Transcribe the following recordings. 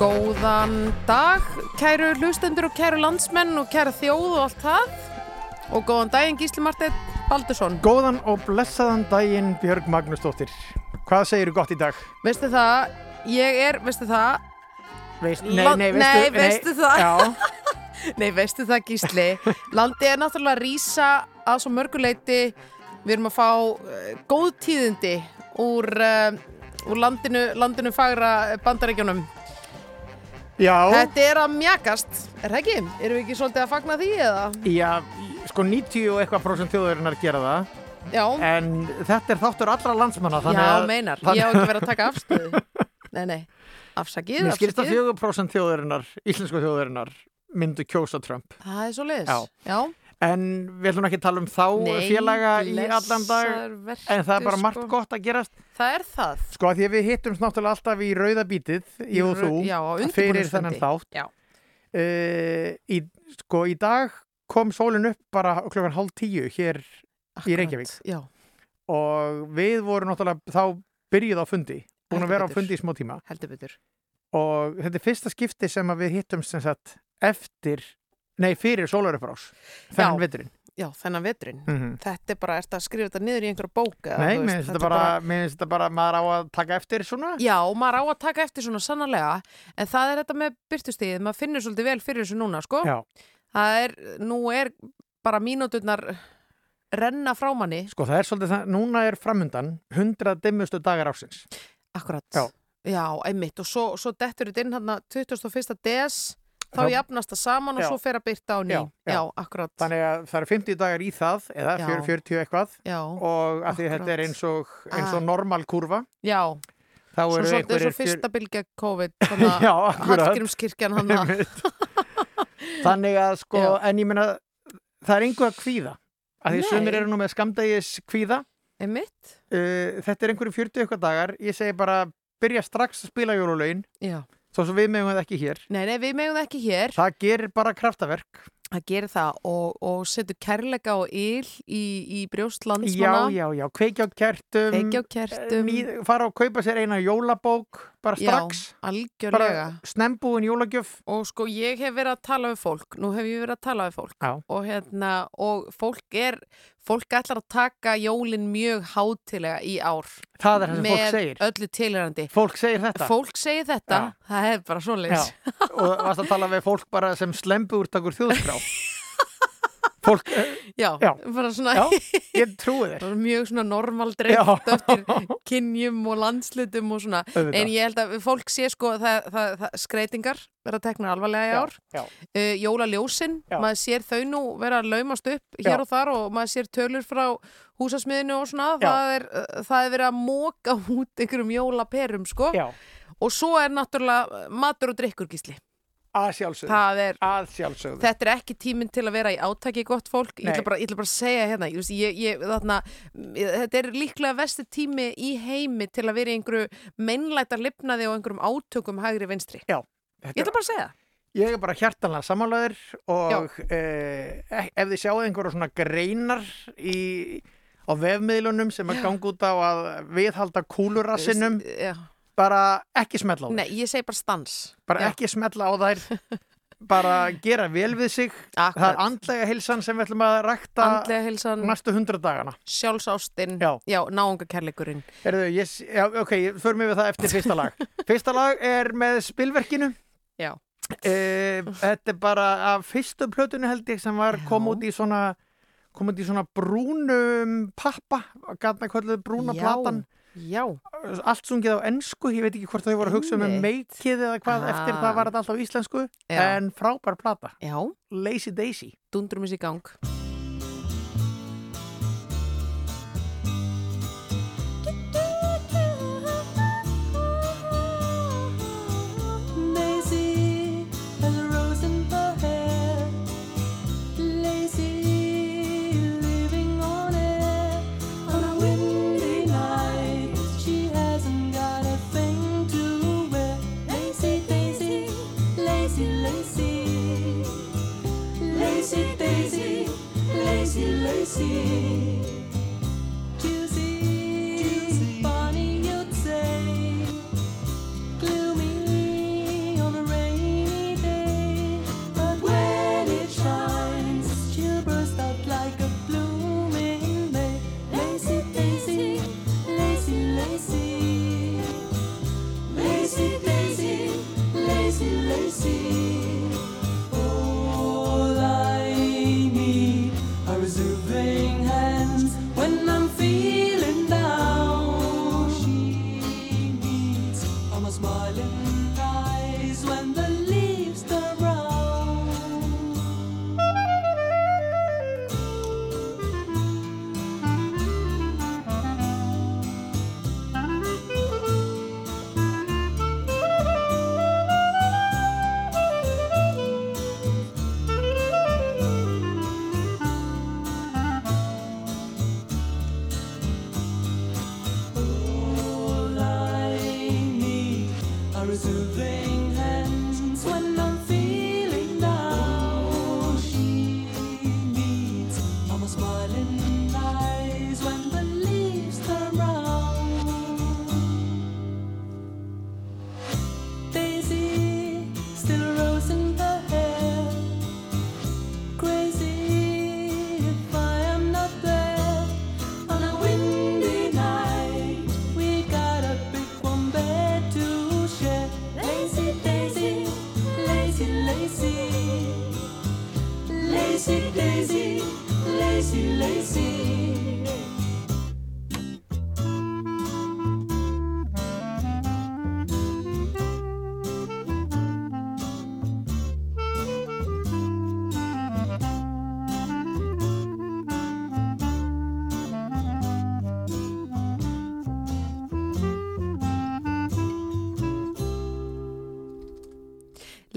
Góðan dag, kæru hlustendur og kæru landsmenn og kæru þjóð og allt það. Og góðan daginn Gísli Marteit Baldursson. Góðan og blessaðan daginn Björg Magnúsdóttir. Hvað segir þú gott í dag? Veistu það, ég er, veistu það, Veist, La- nei, veistu það? Já, nei veistu það Gísli, landið er náttúrulega að rísa að svo mörguleiti. Við erum að fá uh, góð tíðindi úr, uh, úr landinu, landinu fagra bandaríkjunum. Já, Þetta er að mjakast, er það ekki? Erum við ekki svolítið að fagna því eða? já, sko 90 og eitthvað prósent þjóðurinnar gera það. Já, En þetta er þáttur allra landsmanna. já, að- meinar. þannig- Ég á ekki verið að taka afstöðu. Nei, nei, afsakið, Mér skilst að afsakið. 4% þjóðurinnar, íslensku þjóðurinnar, myndu kjósa Trump. Það er svo leiðis. Já. Já. En við ætlum ekki að tala um þá Nei, félaga í allan dag. En það er bara margt sko. gott að gerast. Það er það. Sko að því að við hittumst náttúrulega alltaf í rauðabítið, ég og þú, Já, fyrir þennan þátt. Uh, í, sko í dag kom sólinn upp bara klokkan hálf tíu hér Akkurat. Reykjavík. Já, og við vorum náttúrulega þá byrjuð á fundi, búin að vera á fundi í smá tíma heldur betur. og þetta er fyrsta skipti sem við hittumst sem sagt eftir, nei fyrir sólarupprás, þennan veturinn. Já, þennan veturinn. Mm Þetta er bara, ertu að skrifa þetta niður í einhverja bók? eða, Nei, veist, finnst þetta þetta er bara, mér finnst þetta bara, maður á að taka eftir svona. Já, maður á að taka eftir svona sannarlega, en það er þetta með byrtustíðið, maður finnur svolítið vel fyrir þessu núna, sko. Já, Það er, nú er bara mínúturnar renna frá manni. sko það er svolítið það, núna er framundan 100 dimmustu dagar ásins. Akkurat. Já. Já, einmitt. Og svo, svo dettur þetta inn hann 21. des, þá jafnast það saman og Já. svo fer að byrta á ný. Já, já. akkurat. Þannig að það eru 50 dagar í það, eða Já. 40 40 eitthvað Já, og að því að þetta er Akkurat. eins og, eins Ah. og normal kurva, já. þá Svo eru svolítið og einhverjir... fyrsta bylgja COVID, þannig Já, að akkurat. Hallgrímskirkjan hann. Þannig að sko, Já. en ég meina það er einhver að kvíða að því sumir eru nú með skamdægis kvíða uh, þetta er einhverju 40 eitthvað dagar ég segi bara byrja strax að spila jólulögin Já. Svo við megum það ekki hér Nei, nei, við megum það ekki hér. það gerir bara kraftaverk Það gerir það og, og setur kærleika og yl í, í brjóst já, já, já, kveikja á kertum Kveikja á kertum. ný, fara og kaupa sér eina jólabók bara strax Já, algjörlega. bara snembúin jólagjöf Og sko ég hef verið að tala við fólk, nú hef ég verið að tala við fólk Já. og hérna, og fólk er, fólk ætlar að taka jólin mjög hátilega í ár það er það sem fólk með segir. öllu tilhærandi. fólk segir þetta. Fólk segir þetta, það er bara svoleiðis. Já, og varst að tala við fólk bara sem slembu úr takur þjóðskrá fólk, eh, Já, Já. bara svona, já, ég trúi þér mjög svona normal Já. dreift eftir kynjum og landslutum og svona. Auðvitað. En ég held að fólk sé sko það, það, það skreitingar verða teknar alvarlega í ár. já. Uh, jólaljósin, maður sér þau nú vera laumast upp hér og þar og maður sér tölur frá húsasmiðinu og svona. Það er, það er verið að móka út einhverjum jólaperum sko. Og svo er náttúrulega matur og drikkur gísli. Að sjálfsögðu er að sjálfsögðu Þetta er ekki tíminn til að vera í átaki gott fólk, ég ætla, bara, ég ætla bara að segja hérna, ég, ég, ég, þarna, þetta er líklega vesti tími í heimi til að vera í einhverju meinlæta lifnaði og einhverjum átökum hægri vinstri. Já, Ég þetta, ætla bara að segja það. ég er bara hjartanlega samanlegaður og eh, ef þið sjáu einhverja svona greinar í, á vefmiðlunum sem að ganga út á að viðhalda kúlurassinum Já. Bara ekki smetla á þær Nei, ég segi bara stans. bara Já. ekki smetla á þær bara gera vel við sig það er Akkurat. andlega hilsan sem við ætlum að rækta Andlega hilsan, næstu hundra dagana sjálfsástin, Já. já, náungakærleikurinn. Herðu, ég, já, ok, förum við það eftir fyrsta lag Fyrsta lag er með spilverkinu Já. Eh, Þetta er bara af fyrstu plötunni held ég sem var kom Já. út í svona kom út í svona brúnum pappa, gætna kvölduð brúna Já. platan Já, allt sungið á ensku, ég veit ekki hvort þau voru að hugsa um meikið eða hvað Ah. eftir það var þetta alltaf íslensku Já. en frábær plata, já, Lazy Daisy dundrum í gang. Lazy,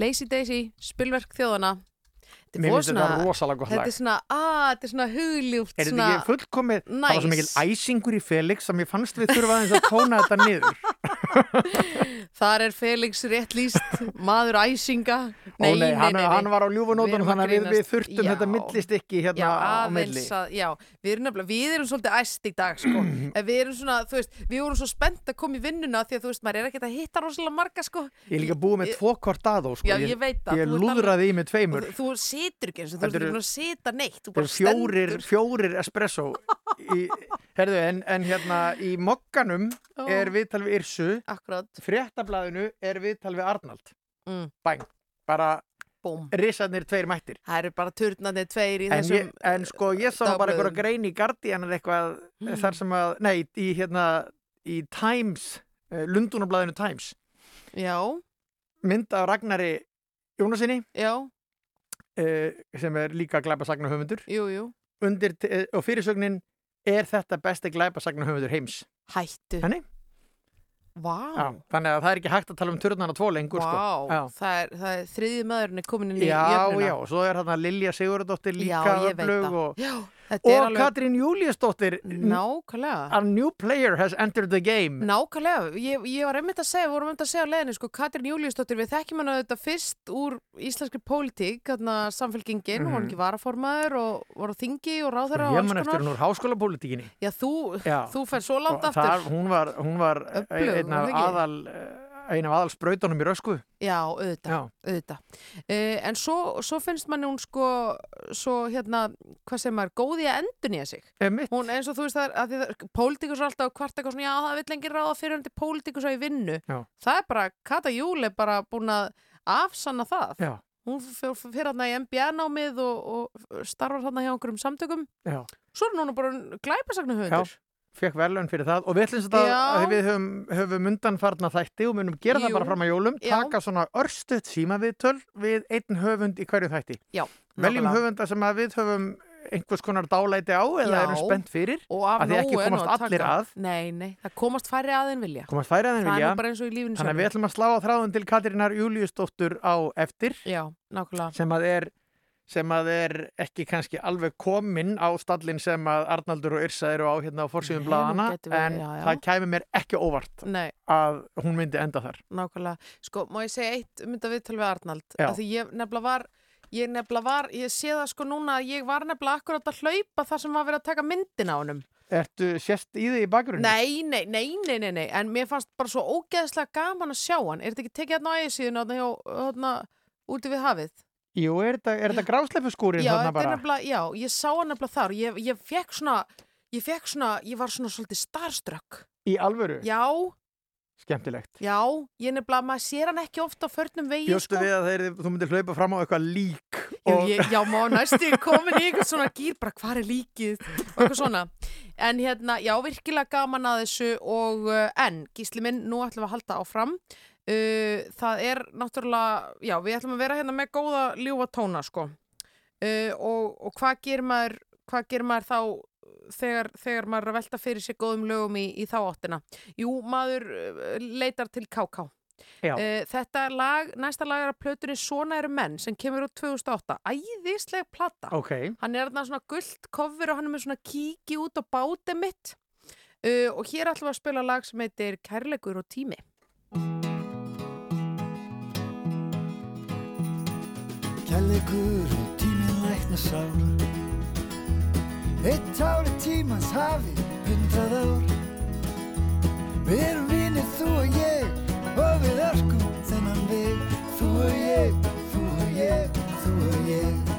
Lazy Daisy, spilverk þjóðana Þetta Mér finnst þetta rosalega gott Þetta lag er svona, að, þetta er svona hugljúft Er þetta ekki fullkomið? Það var svo Nice. mikil æsingur í Felix að mér fannst við þurfa aðeins að tóna þetta niður. Þar er Felix rétt líst, maður æsinga Ó nei, hann, hann var á ljúfunótunum að þannig að við, þurftum Já. þetta millistikki hérna Já, á milli. að, já, við erum nefnilega, við erum svolítið æst í dag, sko, við erum svona, þú veist, við vorum svo spennt að koma í vinnuna því að, þú veist, maður er ekkert að hitta rosalega marga, sko. Ég er líka búið með Ég- tvo kortado, sko. Já, ég veit það, Ég ert lúðraði í með Og tveimur. Þú, situr ekki eins og þú ert ekki að sita neitt, þú bara stendur. fjórir espresso. Í, herðu, en, en hérna í mokkanum er viðtal við Irsu, fréttablaðinu er viðtal við Arnald. mm, Bæn. Bara risarnir tveir mættir. Það eru bara turnandi tveir En, þessum ég, en sko ég sá bara dagblöðum. einhverja grein í Guardian eða eitthvað Mm. þar sem að, nei, í hérna í Times, uh, Lundunablaðinu Times Já, mynd af Ragnari Jónasinni já, uh, sem er líka glæpasagna höfundur uh, og fyrirsögnin er þetta besti glæpasagna höfundur heims Hættu Þannig? Já, þannig að það er ekki hægt að tala um turnana tvo lengur vá sko. Já. Það er, það er þriði maðurinn er komin inn í Já, jöfnuna já, og svo er hérna Lilja Sigurðardóttir líka Já, öflug og, Já, og alveg Katrín Júliusdóttir Nákvæmlega a new player has entered the game Nákvæmlega, ég, ég var einmitt að segja, vorum einmitt að segja á leiðinni, sko, Katrín Júliusdóttir, við þekkjum hana þetta fyrst úr íslenskri pólitík, þarna samfélkingin, Mhm. hún var ekki varaformaður og var á þingi og ráðherra og Ég alls man eftir konar. hún úr háskólapólitíkinni Já, þú, þú fer svo langt og aftur. hún var, hún var Öflug, einn af var það ekki? aðal eh, ein af aðal sprautunum í rösku Já, auðvitað, Já, auðvitað. Uh, en svo, svo finnst manni hún sko, svo hérna, hvað segir maður, góði að endur nýja sig. emitt Hún eins og þú veist það er, að pólitíkus er alltaf hvart eitthvað svona, já það vill enginn ráða fyrir hundi pólitíkus á í vinnu. Já. Það er bara, Kata Júl er bara búin að afsanna það. Já, Hún fyrir fyr, hérna í MBA-námið og, og starfar hérna hjá einhverjum samtökum. já, Svo er núna bara glæpasagnu höfundur. Fekk verðlaun fyrir það og við ætlum þetta að við höfum, höfum undanfarna þætti og munum gera Jú. það bara fram að jólum Já. taka svona örstuðt símaviðtöl við einn höfund í hverju þætti Já, veljum nákvæmlega. höfunda sem að við höfum einhvers konar dálæti á eða Já. erum spennt fyrir Og af Af því ekki nógu er nú komast allir taka. að. Nei, nei, það komast færri að en vilja. komast færi að þeim Það er vilja nú bara eins og í lífinu þannig að við ætlum að slá á þráðun til Katrínar Júliusdóttur á eftir Já, nákvæmlega. sem að er sem að er ekki kannski alveg komin á stallin sem að Arnaldur og Yrsa eru á hérna á forsýðum blaðana en já, já. það kæmi mér ekki óvart Nei, að hún myndi enda þar nákvæmlega. Sko, má ég segja eitt mynda viðtal við Arnald? Já. Af Því ég nefnilega var, ég nefnilega var, ég sé það sko núna að ég var nefnilega akkurat að hlaupa þar sem var verið að taka myndin á honum. Ertu sérst í þig í bakgrunni? Nei, nei, nei, nei, nei, nei, en mér fannst bara svo ógeðslega gaman að sjá hann. Er þetta ekki tekið hérna á ægisíðun hérna, úti við hafið? Jú, er þetta, Já, þarna bara? nefnilega, já, ég sá hann nefnilega þar. Ég, ég fekk svona, ég fekk svona, ég var svona svolítið starstruck. Í alvöru? Já, Skemmtilegt. já, ég nefnilega, maður sér hann ekki ofta á förnum vegi, Bjóstu sko. við að þeir, þú myndir hlaupa fram á eitthvað lík og ég, já, má næstu komin í eitthvað svona gýr, bara hvað er líkið og eitthvað svona. En hérna, já, virkilega gaman að þessu og uh, en, gísli minn, nú ætlum við að halda áfram. Uh, það er náttúrulega, já, við ætlum að vera hérna með góða ljúfa tóna, sko. Uh, og, og hvað gerir maður, hvað gerir maður þá þegar, þegar maður er að velta fyrir sig góðum lögum í, í þá áttina? Jú, maður uh, leitar til KK. Uh, þetta lag, næsta lag er að plötunni Svona eru menn sem kemur úr 2008 æðisleg plata Ok, hann er þarna svona gullt cover og hann er með svona kíki út á bátið mitt og hér ætlum við að spila lag sem heitir Kærleikur og tími Kærleikur og tíminn lækna sár. Eitt ári tímans hafi hundrað ár. Við erum vinir þú og ég og við öskum þennan veg. Þú og ég, þú og ég, þú og ég.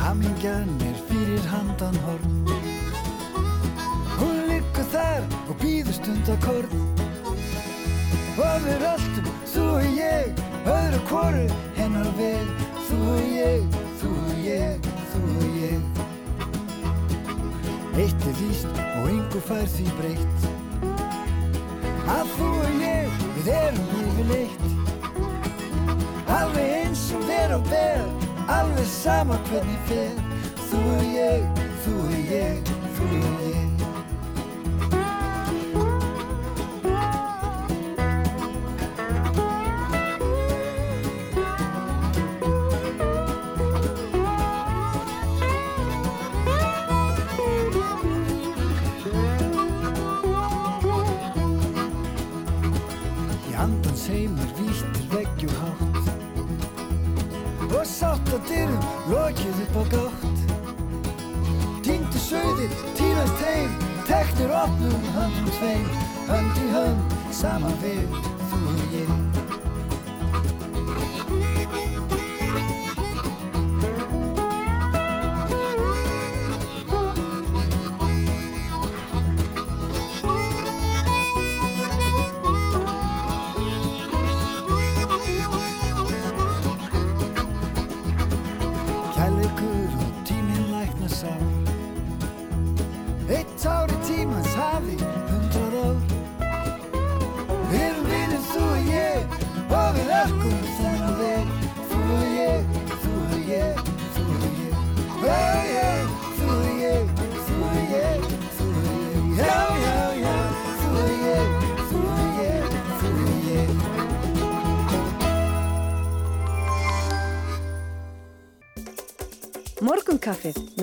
Hamingjan er fyrir handan horn. Hún liggur þar og býður stund á korn. Og við röltum, þú og ég, öðru kóru hennar veg Þú og ég, þú og ég, þú og ég. Eitt er víst og yngu fær því breytt. Að þú og ég, við erum yfirleitt. Alveg eins og ver og ver, alveg sama hvernig fer. Þú og ég, þú og ég, þú og ég. Veggjum hátt. Og sátt á dyrum lokið upp á gátt Týndu sögðir, týnast heim Teknir opnum höndum tveim. Hönd í hönd, saman við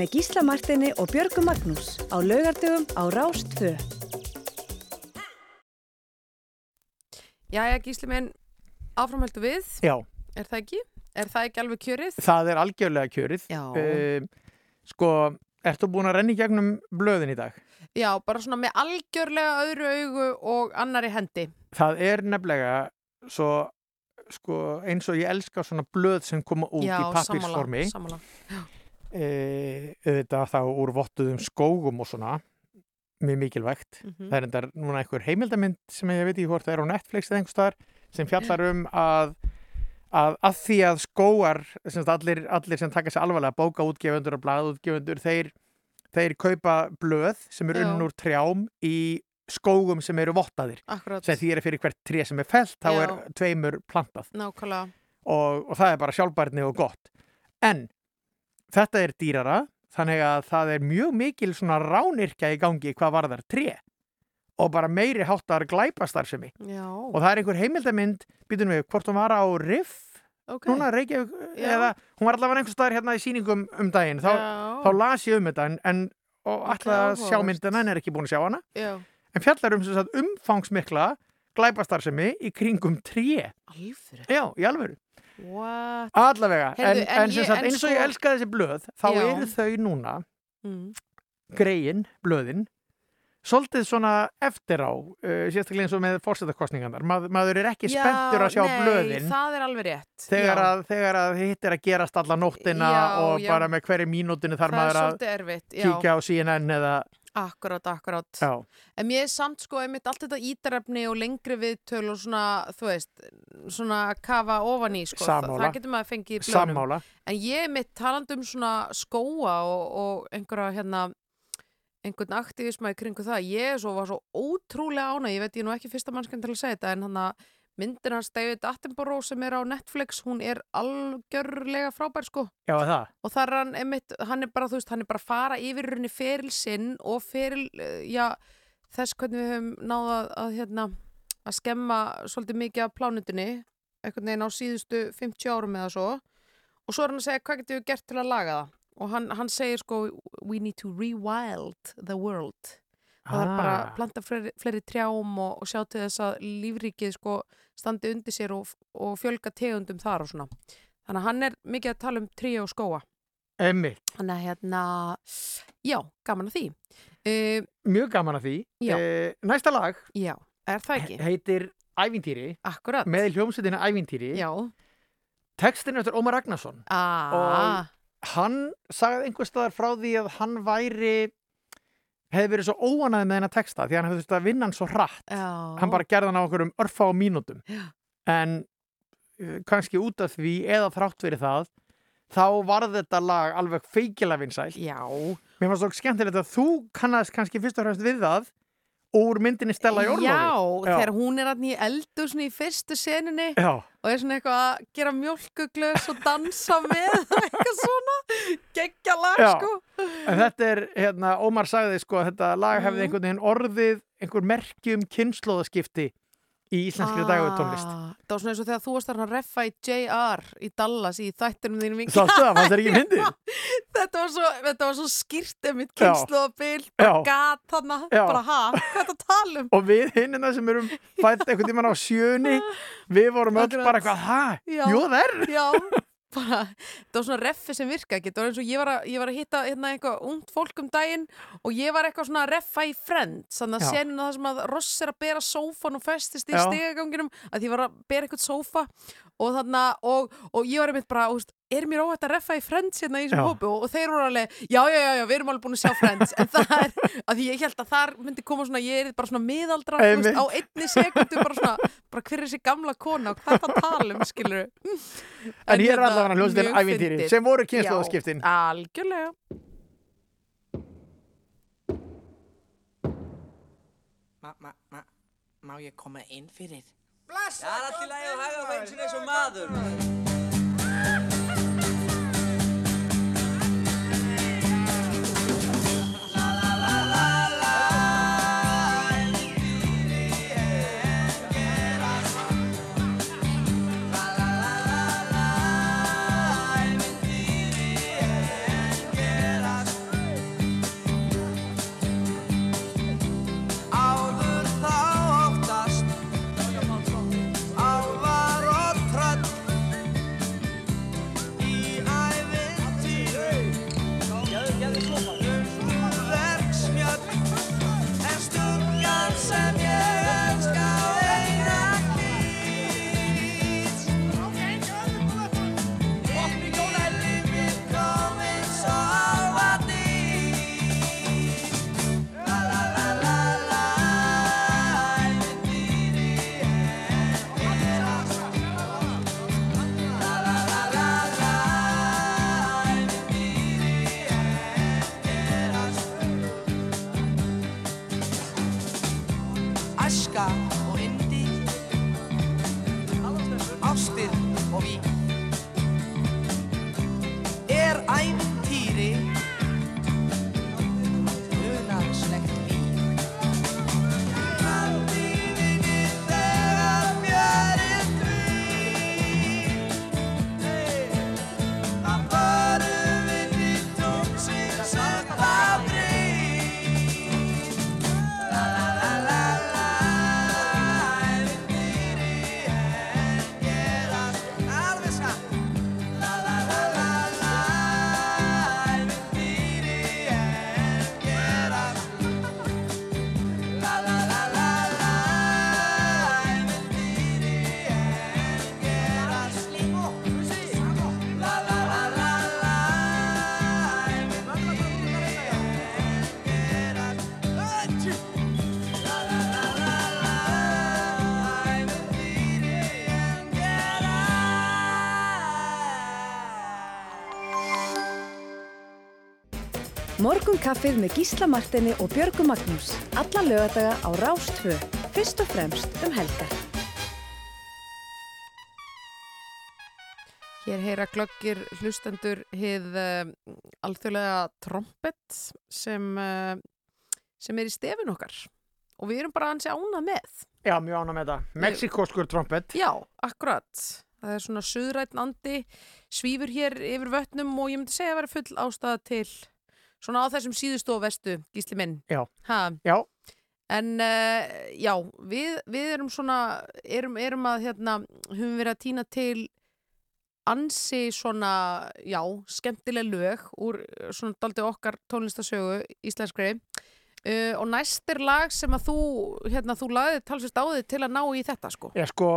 með Gísla Martini og Björgu Magnús á laugardögum á Rást 2. Jæja, Gísli minn, áframhæltu við, Já, er það ekki? Er það ekki alveg kjörið? það er algjörlega kjörið. Já. Um, sko, ertu búin að renni gegnum blöðin í dag? Já, bara svona með algjörlega öðru augu og annari hendi. Það er nefnilega svo sko, eins og ég elska svona blöð sem koma út Já, í pappirsformi sammála. e, auðvitað þá úr vottuðum skógum og svona mjög mikilvægt Mhm. það er endar núna einhver heimildamind sem ég veit ekki hvort það er á Netflix eða einhver staðar sem fjallar um að að, að því að skóar sem allir, allir sem taka sér alvarlega bókaútgefundur og blaðútgefundur þeir, þeir kaupa blöð sem eru Já. unn úr trjám í skógum sem eru vottaðir Akkurat, sem því er fyrir hvert tré sem er felt þá Já. er tveimur plantað nákvæmlega. og, og það er bara sjálfbærni og gott en þetta er dýrara þannig að það er mjög mikil svona ránirkja í gangi hvað varðar tré og bara meiri háttar glæpastarfsemi. Já, og það er einhver heimildamind býtum við hvort hún var á Riff ok. núna Reykjavík eða hún var allavega einhver staðar hérna í sýningum um daginn. Þá, þá las ég um þetta en, en og Ok, ætla að sjá áhugavert. myndina en er ekki búin að sjá hana. Já, en fjallar um sem sagt, umfangsmikla glæpastarfsemi í kringum tré. Alfyrir. já, í alvöru What? Allavega, Heyrðu, en, en ég- sagt, en eins og ég sko- elska þessi blöð þá Já. eru þau núna Mm. greiin, blöðin svolítið svona eftir á uh, sérstaklega eins og með fórsetakostningarnar Mað, maður er ekki spenntur að sjá nei, blöðin það er alveg rétt. þegar Já. að, þegar að hitt er að gerast alla nóttina Já, og já. bara með hverju mínútinu þarf það maður að erfitt. Já, kíkja á CNN eða akkurat, akkurat. já, En mér er samt sko einmitt allt þetta ítarefni og lengri viðtöl og svona, þú veist, svona að kafa ofan í sko. Sammála. Það getur maður fengið í blöðunum. sammála En ég er mitt talandi um svona skóa og, og einhverja hérna einhvern aktivisma í kringu það ég er svo, var svo ótrúlega ána ég veit ég er nú ekki fyrsta mannskjönd til að segja þetta en hann að myndin hans David Attenborough sem er á Netflix, hún er algjörlega frábær sko. Já, það, og það er hann einmitt, hann er bara þú veist, hann er bara að fara yfir runni feril sinn og feril, eh, já þess hvernig við höfum náða að, að hérna, að skemma svolítið mikið af plánundinni, einhvern veginn á síðustu 50 árum eða svo. Og svo er hann að segja hvað getum við gert til að laga það? Og hann, hann segir sko we need to rewild the world það er bara Ah. að planta fleiri, fleiri trjám og, og sjá til þess að lífríkið sko standi undir sér og, og fjölga tegundum þar og svona. Þannig að hann er mikið að tala um trí og skóa emmi, þannig að hérna já, gaman að því. Uh, mjög gaman að því. Eh, næsta lag já, er það ekki? heitir Ævintýri. Akkurat, með hljómsveitina Ævintýri. Já. Textin eftir Ómar Ragnarsson. Ah, hann sagði einhver staðar frá því að hann væri hefði verið svo óanaði með hennar texta því hann hefði þurft að vinna hann svo hratt. Já. Hann bara gerði hann á okkur um örfá mínútum. Já. en uh, kannski út af því eða þrátt fyrir það þá var þetta lag alveg feikilega vinsæl já, Mér fannst svo skemmtilegt að þú kannast kannski fyrst og fremst við það úr myndinni Stella í Orlofi. Já, þegar hún er hann í eldu í fyrstu senunni Já, og er svona eitthvað að gera mjólkuglös og dansa með eitthvað svona geggja lag Já. sko en þetta er, hérna, Ómar sagði sko þetta lag hefði Mhm. einhvern veginn orðið einhver merki um kynnslóðaskipti í íslenskri ah. dagvöldtónlist. Það var svona eins og þegar þú varst að reffa í JR í Dallas í þættinum þínum í þetta var svo, þetta var svo skýrt um mitt Já. kynnslóðabil, bara gat þarna, bara ha, þetta að tala um? Og við hinnina sem erum fætt einhvern tímann á sjöunni, við vorum öll bara eitthvað, ha, jú það er. Já, bara, þetta var svona reffi sem virka ekki, þetta var eins og ég var að, ég var að hitta hérna eitthvað ungt fólk um daginn og ég var eitthvað svona að reffa í Friends, þannig að Já. senuna það sem að Ross er að bera sófan og festist í stegaganginum, að ég var að bera eitthvað sófa og þannig og, og ég var einmitt bara, úst, er mér óhætt að reffa í Friends hérna í þessum hópu og, og þeir voru alveg, já, já, já, já, við erum alveg búin að sjá Friends en það er, að því ég held að þar myndi koma svona, ég er bara svona miðaldra þú veist, á einni sekundu bara svona, bara hver er þessi gamla kona og hvað það að tala um, skilur En hér er allavega hljóðstin ævintýri sem voru kynnslóðaskiptin. Algjörlega Ma, ma, ma, má ég koma inn fyrir? Bless! Það er alltaf læg að haga veinsinn eins og maður. Morgun kaffið með Gísla Martini og Björgu Magnús. Alla lögadaga á Rástvö. Fyrst og fremst um helgar. Hér heyra glöggir hlustendur hið uh, alþjóðlega trompet sem, uh, sem er í stefin okkar og við erum bara ansi ánað með. Já, mjög ánum með þetta. Mexikoskur trompet. Já, akkurat. Það er svona suðrætn andi, svífur hér yfir vötnum og ég myndi segja að vera full ástæða til svona á þessum síðustu og vestu, gísli minn. Já. Ha, Já, En uh, já, við, við erum svona, erum, erum að hérna, höfum verið að týna til ansi svona, já, skemmtileg lög úr uh, svona daldi okkar tónlistasögu íslenskri uh, og næst er lag sem að þú, hérna, þú lagði talsvist á þig til að ná í þetta, sko. ég sko,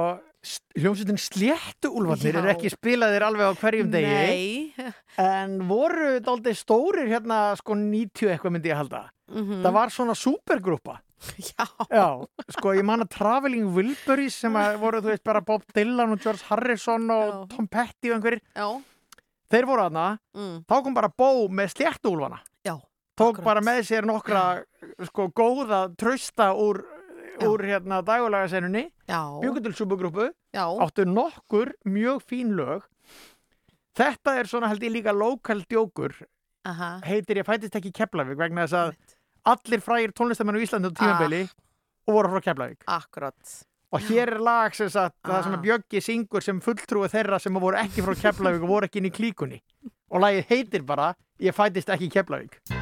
hljómsveitin Sléttu Úlfarnir er ekki spilaðir alveg á hverjum degi. Nei. En voru dálítið stórir hérna sko 90 eitthvað myndi ég halda. Mm Það var svona supergrúpa. Já. Já, sko ég man að Traveling Wilburys sem að voru þú veist bara Bob Dylan og George Harrison og Já. Tom Petty og einhverjir. Já. Þeir voru aðna, Mm. þá kom bara Bó með sléttuúlfana. Já. tók Akkurat. bara með sér nokkra sko góða trausta úr. Úr hérna Já, bjúku til já, áttu nokkur mjög fín lög. Þetta er svona held ég líka lokal djókur. Aha. Heitir ég fætist ekki í Keflavík vegna þess að allir frægir tónlistamenn á Íslandi á tímabili og voru frá Keflavík. Akkurat. Og hér er lag sem sagt, það sem Ah. að Bjöggi syngur sem fulltrúi þeirra sem voru ekki frá Keflavík og voru ekki inn í klíkunni. Og lagið heitir bara Ég fætist ekki í Keflavík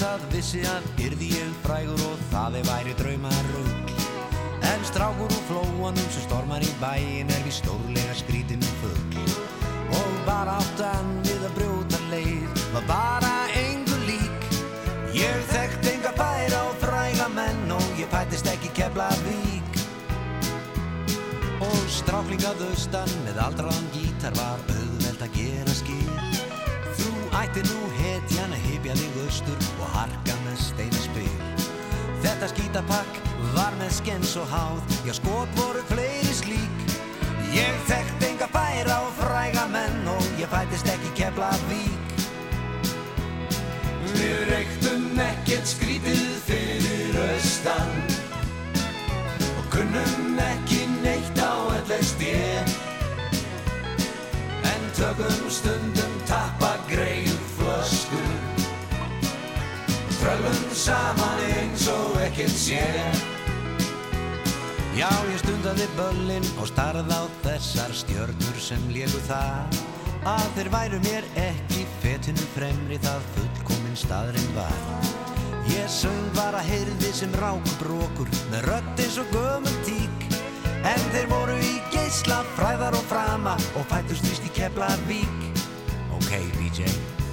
það vissi að yrði ég frægur og það er væri draumar rugg En strákur úr flóanum sem stormar í bæin er við stórlega skrítin fugg Og bara áttan við að brjóta leið var bara engu lík. Ég þekkt enga færa og fræga menn og ég fættist ekki kefla vík Og stráklingað austan með aldraðan gítar var auðvelt að gera skil. Þú ætti nú hetjan þig austur og harka með steinaspil. Þetta skítapakk var með skens og háð, já skot voru fleiri slík. Ég þekkt enga færa og fræga menn og ég fættist ekki kefla vík. Við reyktum ekkert skrítið fyrir austan og kunnum ekki neitt á ellest ég. En tökum stundum saman eins og ekkert sé Já, ég stundaði böllin og starð á þessar stjörnur sem légu það að þeir væru mér ekki fetinu fremri það fullkomin staðurinn var Ég söng bara heyrði sem rákubrókur með rödd eins og gömul tík En þeir voru í geisla, fræðar og frama og fættust vist í Keflavík. Ok, DJ.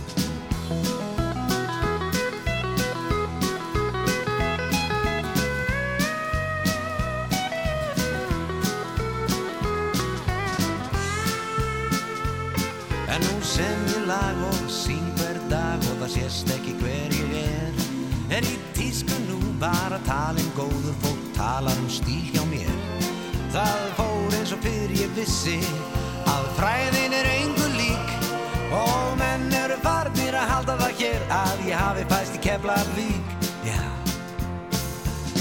Tísku nú bara talin góður fólk talar um stíl hjá mér. Það fór eins og fyrir ég vissi að fræðin er engu lík og menn eru farnir að halda það hér að ég hafi fæst í Keflavík. Já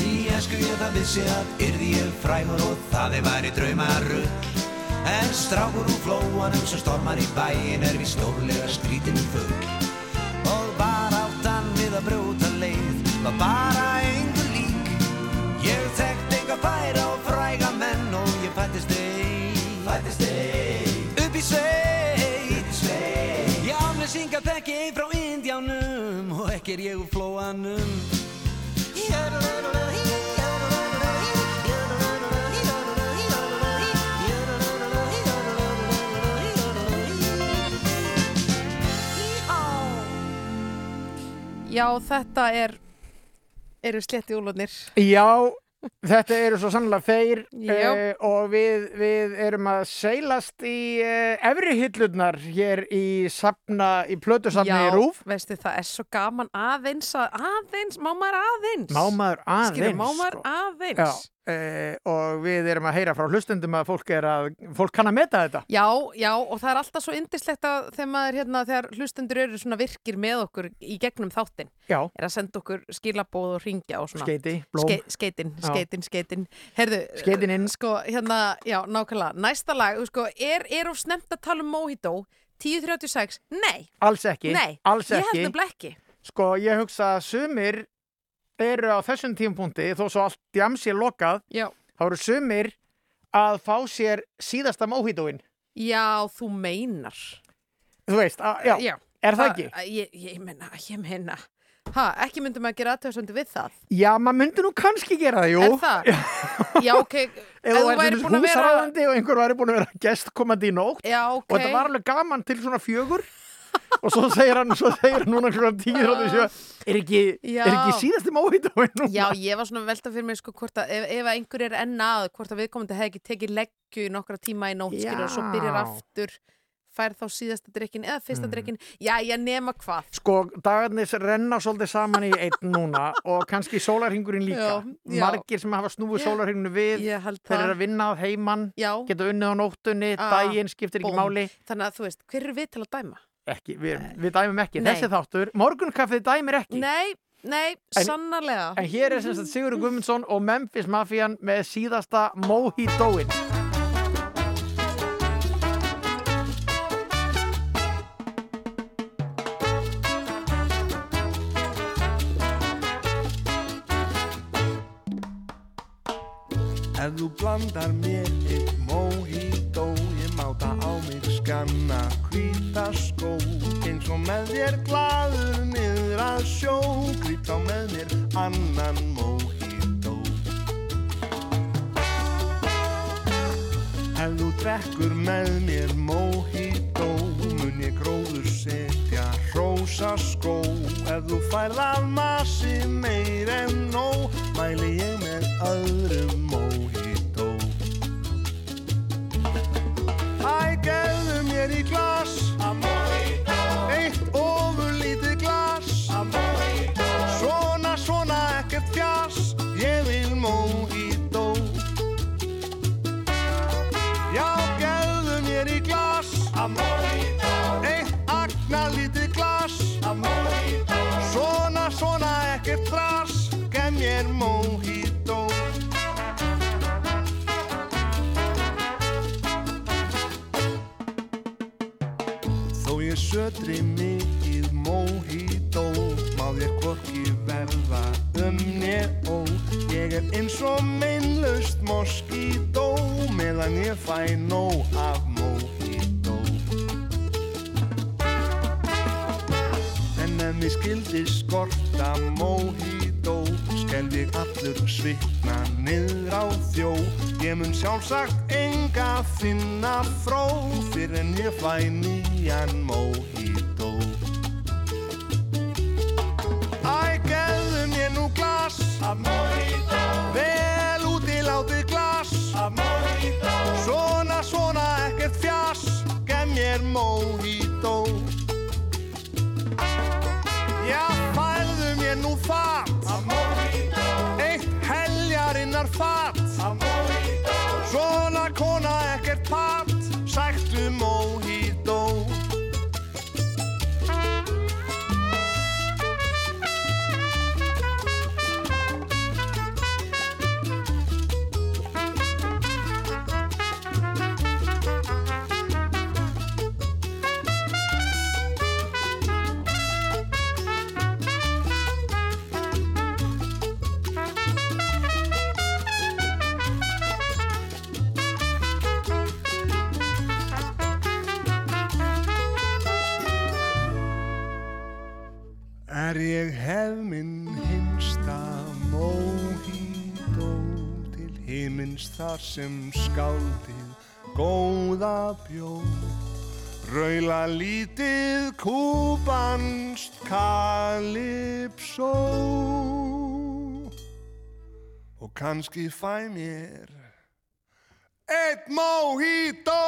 Í esku ég það vissi að yrði ég frægur og það er væri draumarugl En strákur úr flóanum sem stormar í bæin er við stórlega skrítinu fugl Og bara áttan við að brjóta leið var bara engu lík. Ég þekkt enga færa og fræga menn og ég fættist ei Fættist ei Upp í sveit. Upp í sveit. Já, mér synga þekki ei frá Indjánum og ekki er ég úr flóanum. Já, þetta er eru slétti úlunir Já, þetta eru svo sannlega þeir Já. uh, og við, við erum að seilast í uh, efri hillurnar hér í safna, í plötusafni í Rúf veistu það er svo gaman aðeins að, aðeins, má maður aðeins? Má maður aðeins Skilur, má maður sko. aðeins? Já, uh, og við erum að heyra frá hlustendum að fólk að, fólk kann að meta þetta. Já, já, og það er alltaf svo indislegt að þegar maður, hérna, þegar hlustendur eru svona virkir með okkur í gegnum þáttin Já, er að senda okkur skilabóð og ringja og svona. Skeiti, blóm. Ske, skeitin, skeitin, skeitin. Herðu, Skeitin inn. Sko, hérna, já, nákvæmlega. Næsta lag, sko, er, er of snemt að tala um Mojito. 1036, nei, Alls ekki, nei. Alls Ég held nefnilega ekki. Sko, ég hugsa að sumir eru á þessum tímapunkti þó svo allt jams er lokað Já, þá eru sumir að fá sér síðasta móhítóin já þú meinar. Þú veist, að, já, já. er það ekki? Ég, ég meina, ég meina. Ha, ekki myndum að gera aðtöðsöndu við það? Já, maður myndi nú kannski gera það, jú. Er það? Já, ok. Ef þú væri búin að vera- húsaráðandi og einhver væri búin að vera gestkomandi í nótt Já, ok. og þetta var alveg gaman til svona fjögur og svo segir hann, svo segir hann núna klukkan tíu er ekki, er ekki síðasti móhítóin núna? Já, ég var svona velta fyrir mig sko hvort að ef, ef einhver er enn að hvort að viðkomandi hefði ekki tekið leggju í nokkra tíma í nótt skilur og svo byrjar aftur fær þá síðasta drikkin eða fyrsta drikkin, já, já, nema hvað Sko, dagarnir renna svolítið saman í einn núna og kannski sólarhingurinn líka. Já, já. Margir sem hafa snúið sólarhingurinn við, Ég þeir eru að vinna að heiman, Já, geta unnið á nóttunni, Ah, daginn skiptir ekki máli. þannig að þú veist, hver eru við til að dæma? Ekki, við, við dæmum ekki. Nei. Þessi þáttur, morgunkaffið dæmir ekki. Nei, nei, En- sannarlega En hér er sem sagt Sigurður Guðmundsson og Memphis Mafian með síðasta Mojitoin. Ef þú blandar mér eitt mojito þér glaður niður að sjó. Grýp þá með mér annan mojito. Ef þú drekkur með mér mojito Mun ég gróður setja rósa skó. Ef þú færð af massi meir en nóg Mæli ég með öðrum mojito. Æ, gefðu mér í glas Og meinlaust moskító Meðan ég fæ nóg af mojito. En ef mér skildi skorta mojito Skelf ég allur svitna niður á þjó. Ég mun sjálfsagt enga finna fró Fyrir en ég fæ nýjan mojito glas. Af mojito Vel úti látið glas. Af mojito Svona, svona, ekkert fjas Gef mér mojito. Já, fælðu mér nú fat. Af mojito Eitt heljarinnar fat. Af mojito Svona kona ekkert pat Er ég hef minn hinsta mojito til himins þar sem skáldið góða bjóð Raula lítið kúbanst kalipsó. Og kannski fæ mér eitt mojito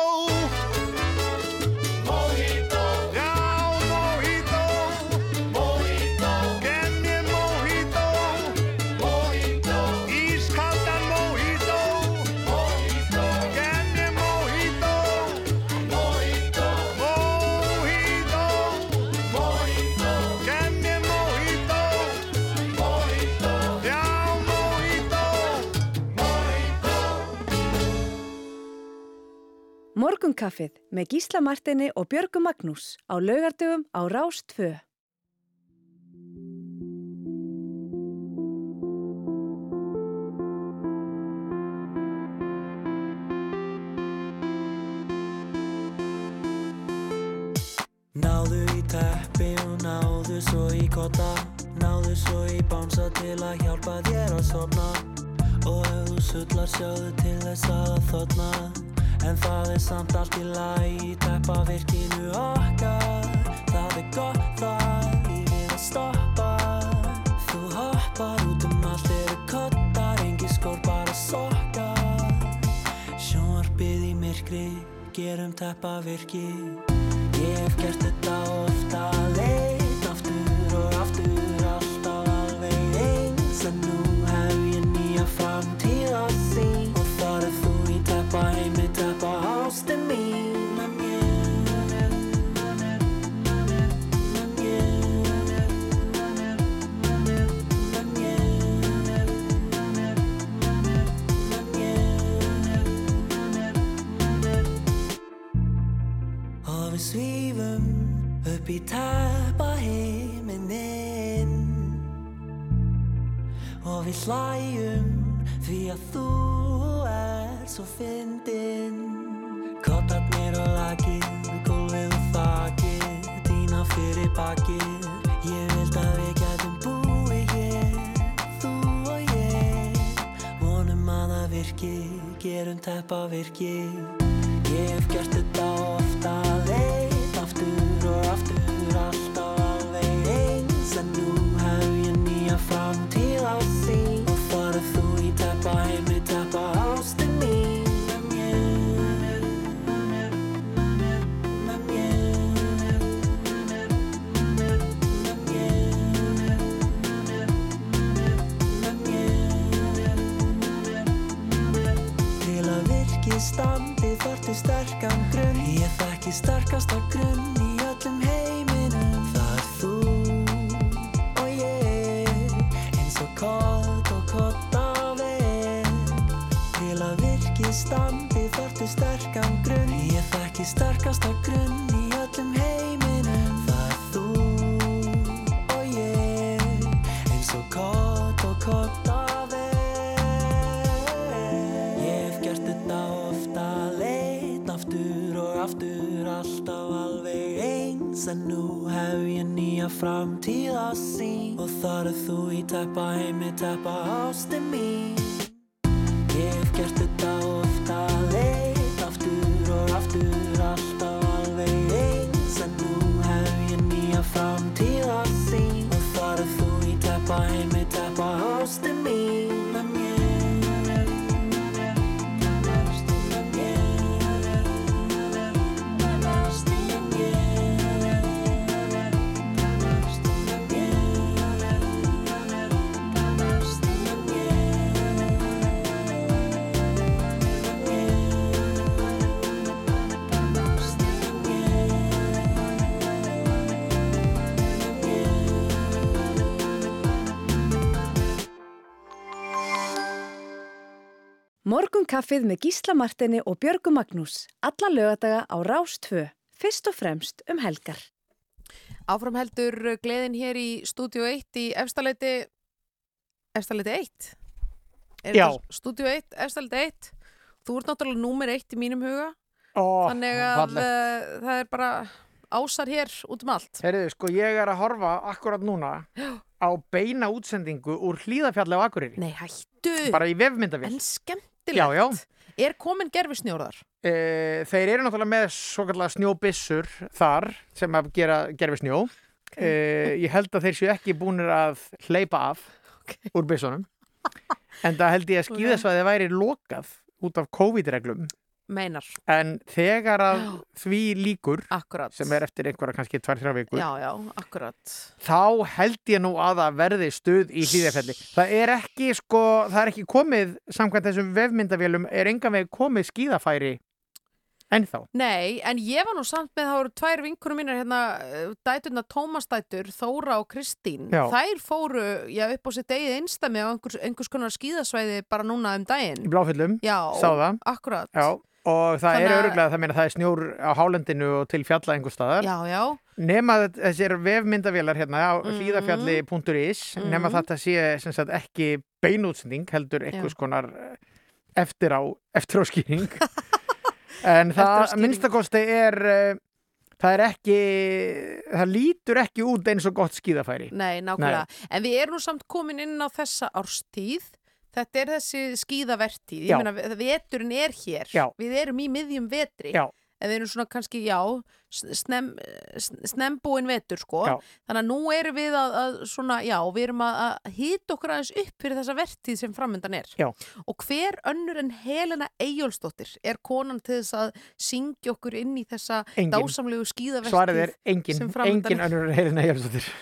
Morgunkaffið með Gísla Martini og Björgu Magnús á laugardögum á Rás 2. Náðu í teppi og náðu svo í kotta. Náðu svo í bánsa til að hjálpa þér að sofna. Og ef þú sullar sjáðu til þess að þotna En það er samt allt í lagi í teppa virkinu okkar. Það er gott það í við að stoppa. Þú hoppar út um allt eru kottar Engi skór bara sokkar. Sjónvarpið í myrkri, gerum teppa virki Ég hef gert þetta ofta leit upp í teppa heiminin Og við hlæjum því að þú er svo fyndin Kottarnir og lakið, gólfið og þakið Dýna fyrir bakið. Ég vild að við gætum búið hér Þú og ég. Vonum að það virki, gerum teppa virki Ég hef gert þetta ofta leit virki standi þarftu sterkan grunn. Ég þekki sterkasta grunn í öllum heiminum. Það er þú og ég eins og kott og kottavel Til að virki standi þarftu sterkan grunn. Ég þekki sterkasta grunn hef ég nýja framtíð að sín og þar er þú í teppa heimi teppa ástin mín Morgunkaffið með Gísla Martini og Björgu Magnús. Alla lögadaga á Rás 2. Fyrst og fremst um helgar. Áfram heldur gleðin hér í Stúdíu 1 í Efstaleiti Efstaleiti 1 Er Já. Stúdíu 1, Efstaleiti 1 Þú ert náttúrulega númer 1 í mínum huga Ó, Þannig að uh, það er bara ásar hér út um allt Heyrðu, sko, ég er að horfa akkurat núna á beina útsendingu úr hlýðafjalli á Akureyri. Nei, hættu, Bara í vefmyndavél. en skemmtilegt Já, já. Er komin gerfisnjóðar? E, þeir eru náttúrulega með svo kallar snjóbissur þar sem að gera gerfi snjó. E, ég held að þeir séu ekki búinir að hleypa af úr bissunum. En það held ég að skíðasvæði væri lokað út af COVID-reglum. Meinar, En þegar að því líkur, akkurat sem er eftir einhverja kannski 2-3 vikur, Já, já, akkurat þá held ég nú að það verði stuð í hlýðafelli. Það er ekki, sko, það er ekki komið, samkvæmt þessum vefmyndavélum, er engan veginn komið skíðafæri ennþá. Nei, en ég var nú samt með það voru tvær vinkurum mínar hérna, eh, dæturna Tómas dætur, Þóra og Kristín Já. þær fóru, já, upp á sitt eigið einstæmi á einhvers, einhvers konar skíðasvæði bara núna um Í daginn bláfyllum, Já, sá það. akkurat Já, og það Þannig er öruglega, það meina það er snjór á hálendinu og til fjalla einhver staðar. já, já, Nema þessir vefmyndavélar hérna á Mhm. hlýðafjalli.is, nema Mhm. þetta sé sem sagt ekki beinútsending, heldur einhvers konar eh, eftir á, eftir á skýring. en það að Eftiráskýring. minnstakosti er, eh, það er ekki, það lítur ekki út eins og gott skíðafæri. nei, nákvæmlega En við erum samt komin inn á þessa árstíð Þetta er þessi skýðavertíð, ég meina veturinn er hér, já. við erum í miðjum vetri, já. en við erum svona kannski, já, snem, snembúin vetur sko, já. þannig að nú erum við að, að svona, já, við erum að, að hýta okkur aðeins upp fyrir þessa vertíð sem framöndan er. Og hver önnur en Helena Eyjólfsdóttir er konan til þess að syngja okkur inn í þessa engin. dásamlegu skýðavertíð sem framöndan er? Svarið er engin, engin önnur en Helena Eyjólfsdóttir.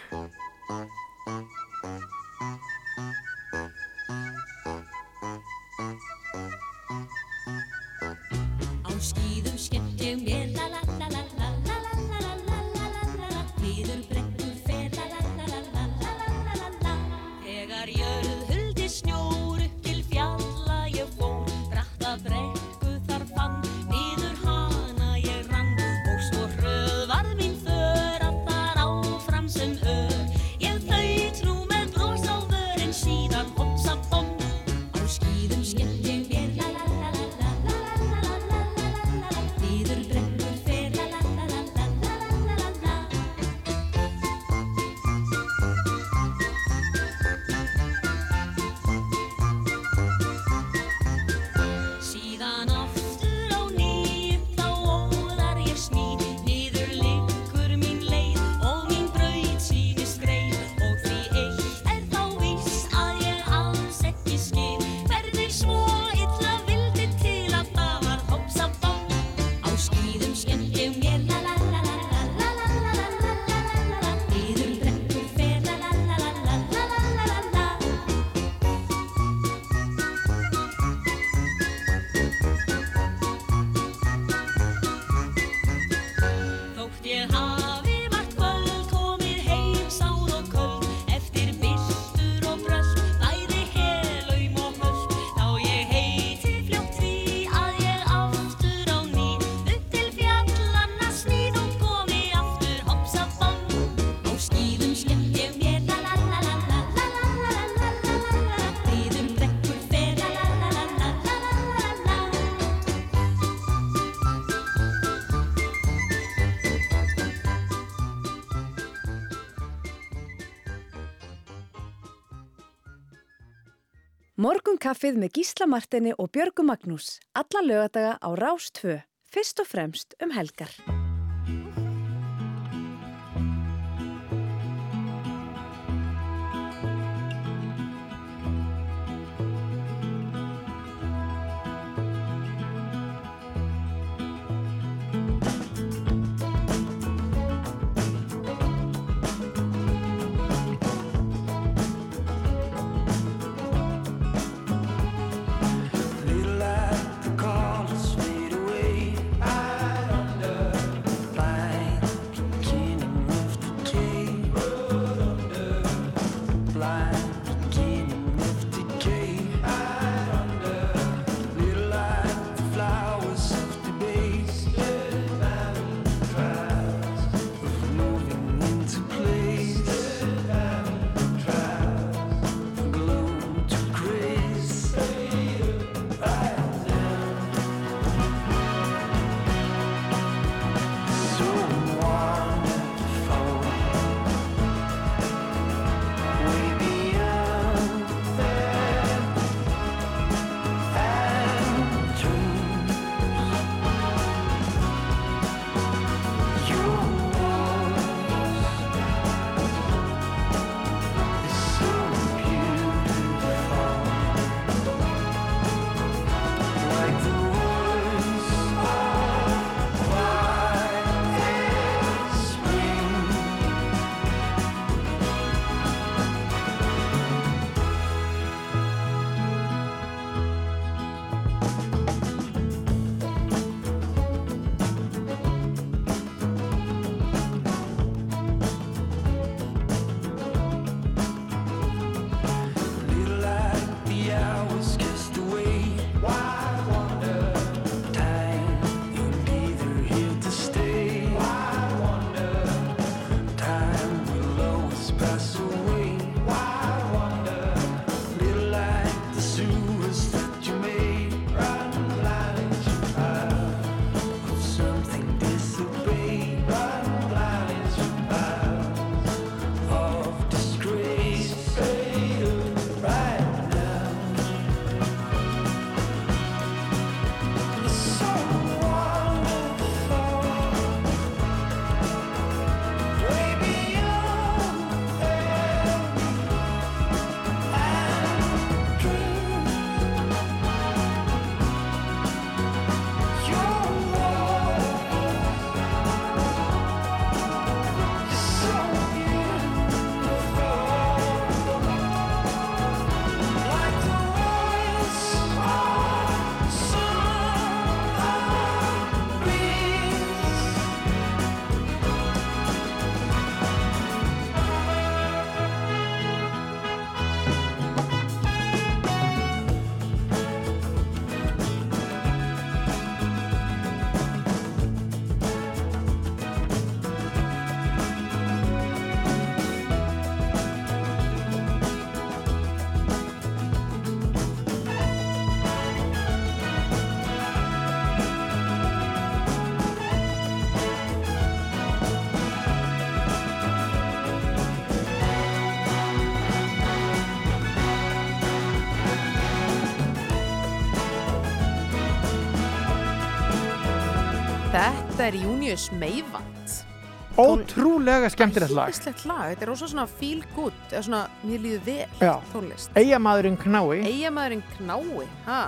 morgunkaffið með Gísla Martini og Björgu Magnús alla lögadaga á Rástfö, fyrst og fremst um helgar. Þetta er Június Meivand. Ótrúlega skemmtilegt lag. Íslegt lag. Þetta er rosa svona feel good, eða svona mér líður vel Já. tónlist. Eyjamaðurinn knái. Eyjamaðurinn knái, ha?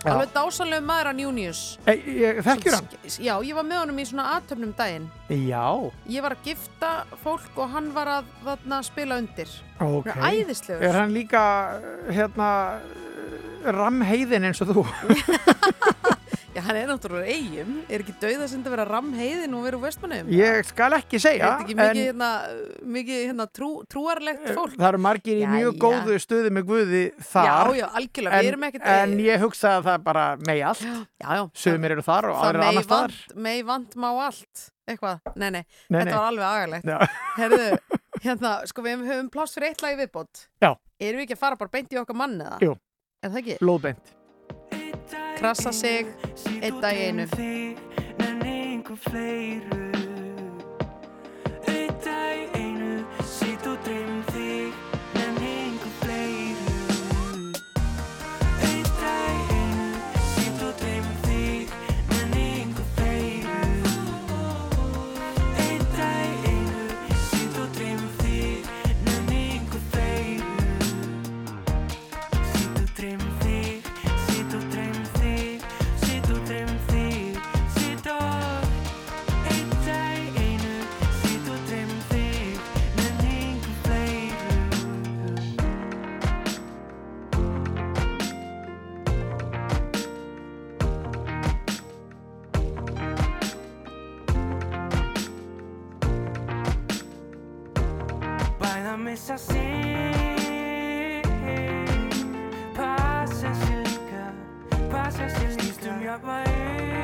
Já. Alveg dásanlega maður hann Június. Ég, þekkjur hann? Já, ég var með honum í svona aðtöfnum daginn. Já, Ég var að gifta fólk og hann var að þarna spila undir. ok. Hann er æðislegur. Er hann líka, hérna, ramheiðin eins og þú? Já, hann er náttúrulega eigum. Er ekki dauðasind að vera ramheiðin og vera úr vestmannum? Ég skal ekki Er segja, þetta ekki mikið, hérna, mikið hérna, trú, trúarlegt fólk? það eru margir í mjög Jæja. góðu stuði með Guði þar. Já, já, algjörlega, við en, erum ekkert En ég hugsa að það bara megi allt. Já, já. Sumir eru þar og Það mei annars staðar. vant, mei vant má allt. Eitthvað, nei, nei, Nei, þetta nei. var alveg agalegt. Já. Herðu, hérna, sko við höfum pláss fyrir eitt lagi viðbót. Já. Erum við ekki að fara bara beint í okkar manni það? Jú. Er það ekki? Lóðbeint. Krassa sig, einn dag í einu. Einn dag í einu Missa sig Passa sig líka Passa sig líka Snýstum jafnvægi Aldrei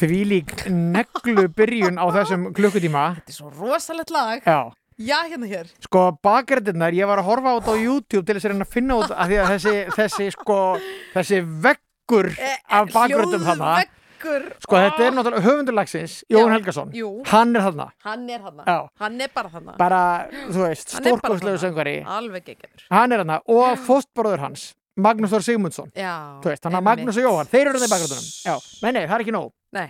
Þvílík neglu byrjun á þessum klukkutíma Þetta er svo rosalegt lag. Já, Já, hérna hér. sko bakgrættirnar, ég var að horfa á þetta á YouTube til þess að finna út að því að þessi, þessi sko, þessi veggur af bakgröndum þarna sko þetta er náttúrulega höfundurlagsins Jón Helgason, jú. hann er þarna Hann er. Já. Hann er bara hann. bara, þú veist, stórkostlegu þarna. söngvari Alveg geggjafur. hann er þarna og fóstbróður hans Magnús Þór Sigmundsson veist, þannig að. Magnús og Jóhann, þeir eru þarna í nei, nei, það er ekki nóg Nei.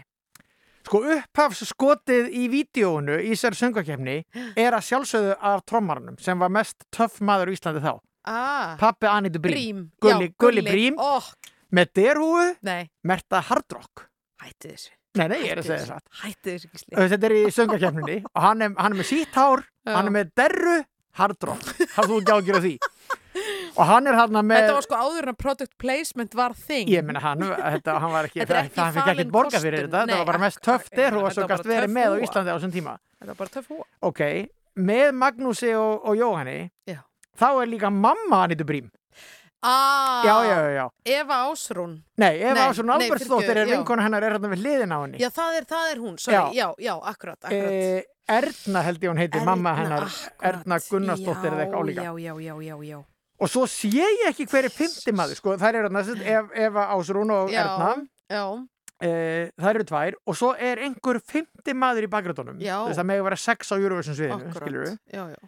sko upphafs skotið í vídjóinu í sér söngakefni er að sjálfsögðu af trommarnum sem var mest töff maður í Íslandi þá Ah. pappi Anitu Brím, Brím. Gulli, Brím Ó, með derhúu. Merta Hardrock Hætti þessu. nei, nei, ég er að Hættu segja það Hætti þessu, Gísli. þetta er í söngakefninni og hann er, hann er með sítt hár Já. hann er með derru Hardrock það þú ekki ágjur því og hann er hann með Þetta var sko áður en að product placement var þing. Ég meina hann, þetta, hann var ekki, ekki það fikk ekkert borga fyrir þetta, þetta var bara mest derhúa þetta var bara gæst verið með á. Íslandi á þessum tíma. Þetta var bara töff húa. Ok, með Magnúsi og, og Jóhanni, Já. þá er líka mamma Anitu Brím. Ah. Já, já, já. Eva Ásrún. Nei, Eva Nei, Albertsdóttir fyrirgefðu, er vinkona hennar er hérna við hliðin á henni. Já, það er, það er hún. Sorry. Já, já, akkurat, akkurat. Eh, Erna held ég hún heitir, mamma hennar, akkurat. Erna Gunnarsdóttir eða eitthvað álíka. Já, já, já, já, já. Og svo sé ég ekki hver er fymti maður, sko, þær eru sagt, Ef- Eva Ásrún og Já, Erna. Já, e, það eru tvær. Og svo er einhver fymti maður í bakgröndunum Já. þess að vera sex á Eurovision sviðinu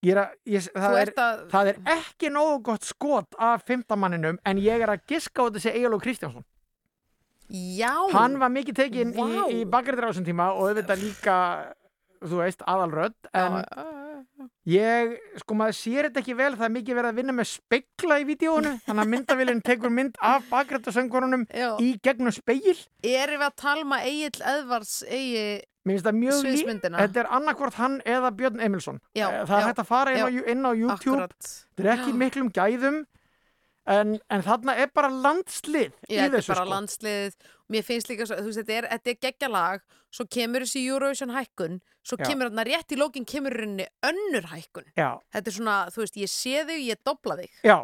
ég er að, ég, það, er, að... það er ekki nógu gott skot af fymtamanninum en ég er að giska á þetta sé Egiló Kristjánsson. Já. hann var mikið tekinn í, í bakgröndur á þessum tíma og auðvitað líka þú veist, aðalrödd en já. Ég, sko maður sér þetta ekki vel það er mikið verið að vinna með spegla í vídjónu þannig að myndavélinn tekur mynd af bakgröndarsöngvarunum Já. í gegnum speil Erum við að talma Egil mjög líkt, sviðsmyndina? þetta er annarkvort hann eða Björn Emilsson. Já, Eh, það er já, hægt að fara inn, á, já, inn á YouTube, Akkurat. þetta er ekki í miklum gæðum, en, en þarna er bara landslið Já, í þetta er þessu bara sko. landslið Mér finnst líka, svo, þú veist, þetta er, þetta er geggjalag Svo kemur þessi Eurovision hækkun Svo Já. kemur þarna rétt í lókin kemur henni önnur hækkun Já, Þetta er svona, þú veist, ég sé þig, ég dobla þig já.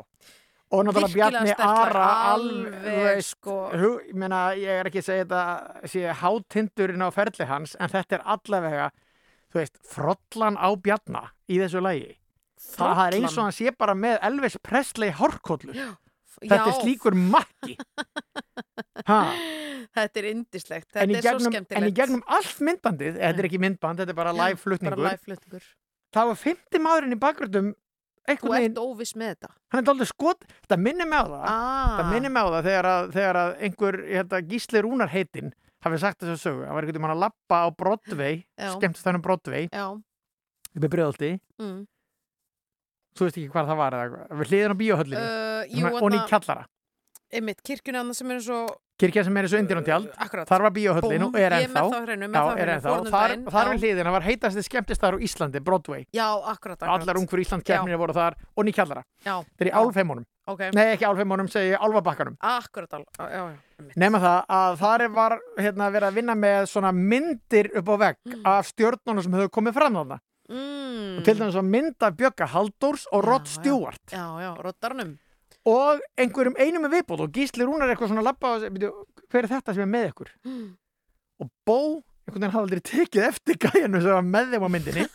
Og náttúrulega Virkilega Bjarni sterkt lag, Ara, alveg, alveg, sko. hug, ég, meina, ég er ekki að segja þetta sé hátindurinn á ferli hans, en þetta er allavega, þú veist, frollan á Bjarna í þessu lagi. Það er eins og hann sé bara með Elvis Presley hárkollu. Þetta er Já, slíkur makki. Þetta er indislegt, þetta er svo gegnum, skemmtilegt. en í gegnum allt myndbandið, þetta er ekki myndband, þetta er bara live flutningur, þá er 50 maðurinn í bakgröndum Þú ert óviss með þetta. Hann er dálítið skot, þetta minnir mig á það, ah. þetta minnir mig á það þegar að, þegar að einhver, hérna, Gísli Rúnar heitinn, hafi sagt þessu sögu, það var einhvern veginn að lappa á Broadway, skemmtist þennum Broadway, Já, upp í Breiðolti, mm. Þú veist ekki hvað það var, við hliðin á bíóhöllinu, uh, og í þarna- kjallara. einmitt, kirkjuna sem er svo kirkja sem er eins og Indíun tjald. Akkurat, þar var bíóhöllin Búm, og er ennþá. það á það á fór nú Þar, daginn, þar já. við hliðina var heitasti skemmtistar á Íslandi, Broadway. Já, akkurat, akkurat. Allar ungfyrir Ísland keppnir voru þar og nýkjallara já, þeir í álfheimunum, ok, nei ekki álfheimunum segi álfabakkanum, akkurat já, já, nema það að þar var hérna, verið að vinna með svona myndir upp á vegg af stjórnunum sem höfðu komið fram þarna mm, til dæmis að mynda Bjögga Halldórs og Rod já. Stewart. Já, já, roddarnum og einhverjum einum með viðbót og Gísli Rúnar eitthvað svona lappa og segir, hver er þetta sem er með ykkur? Mm. og Bó einhvern veginn hafði aldrei tekið eftir gæjanu sem var með þeim á myndinni.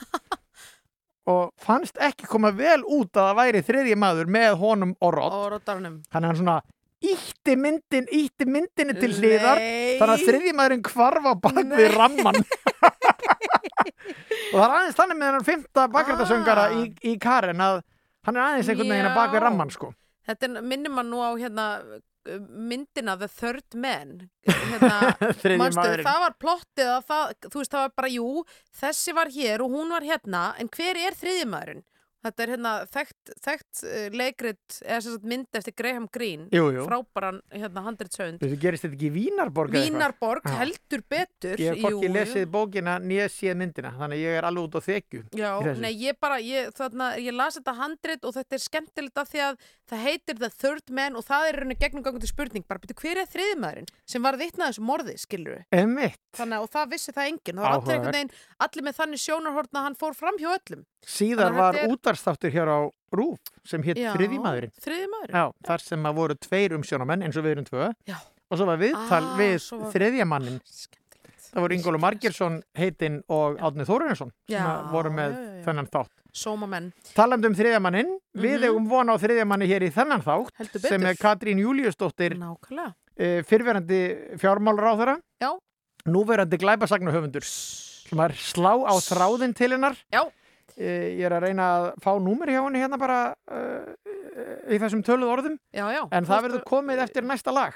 Og fannst ekki koma vel út að það væri þriðji maður með honum og Rod. Og roddarnum þannig að hann svona ítti myndin ítti myndinni til hliðar þannig að þriðji maðurinn kvarf á bak við ramman og það er aðeins þannig með hennar fymta bakrættasöngara Ah. í, í Karen að hann er aðeins einhvern veginn að bak við Já. ramman sko Þetta minnir mann nú á hérna myndina The Third Man hérna, manstu, það var plottið að það, þú veist, það var bara, jú þessi var hér og hún var hérna en hver er þriðji maðurinn? Þetta er hérna þekkt, þekkt uh, leikrit eða mynd eftir Graham Greene Jú, jú. frábæran hérna handritsönd Þú gerist þetta ekki í Vínarborg? Vínarborg, heldur betur Ég hef jú. lesið bókina nýja séð myndina þannig ég er alveg út á þekju Já, nei, ég bara, ég, þarna, ég las þetta handrit og þetta er skemmtilegt af því að það heitir The Third Man og það er rauninni gegnum gangandi spurning, bara byrju, hver er þriðmaðurinn sem var vitnað þessu morði, skilur við? Þannig að, og það vissi það enginn, það var allir allir með þannig sjónarhortna að hann fór fram hjá öllum. Að var er- útvarstáttur hér á Rúf sem hétt Já, Þriðjímaðurinn Þriðmaðurinn. Já, þar sem voru tveir umsjónamenn eins og við erum tvö Já. og svo var viðtal Ah, við var- þriðjamannin Skemmtilegt. það voru Ingólu Margjersson heitinn og Átni Þóruninsson sem Já, voru með já, já, já. þennan þátt Sómamenn, Talandi um þriðjamannin, við Mhm. eigum von á þriðjamanni hér í þennan þátt sem er. Katrín Júliusdóttir Nákvæmlega. uh, fyrverandi fjármálráðara Já. núverandi glæpasagnahöfundur sem er slá á þráðin til hennar Já. Eh, ég er að reyna að fá númer hjá henni hérna bara uh, í þessum töluð orðum. Já, já. en það verður að- komið eftir næsta lag.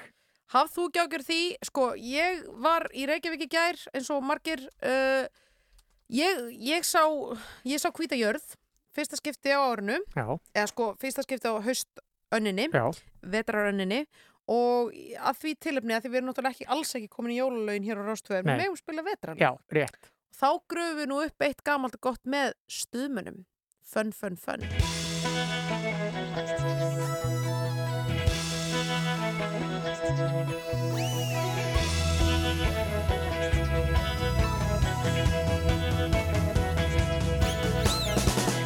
Hafð þú gjákjör því, sko, ég var í Reykjavík í gær eins og margir, uh, ég, ég sá, ég sá hvíta jörð, fyrsta skipti á árinu, Já, eða sko, fyrsta skipti á haustönninni, já, vetrarönninni. Og að því tilöfni að því við erum náttúrulega ekki alls ekki komin í jólalögin hér á Rástvöðum, Nei. við megum spila vetrarlög. já, rétt Þá gröfum við nú upp eitt gamalt og gott með stuðmunum. Fun, fun, fun.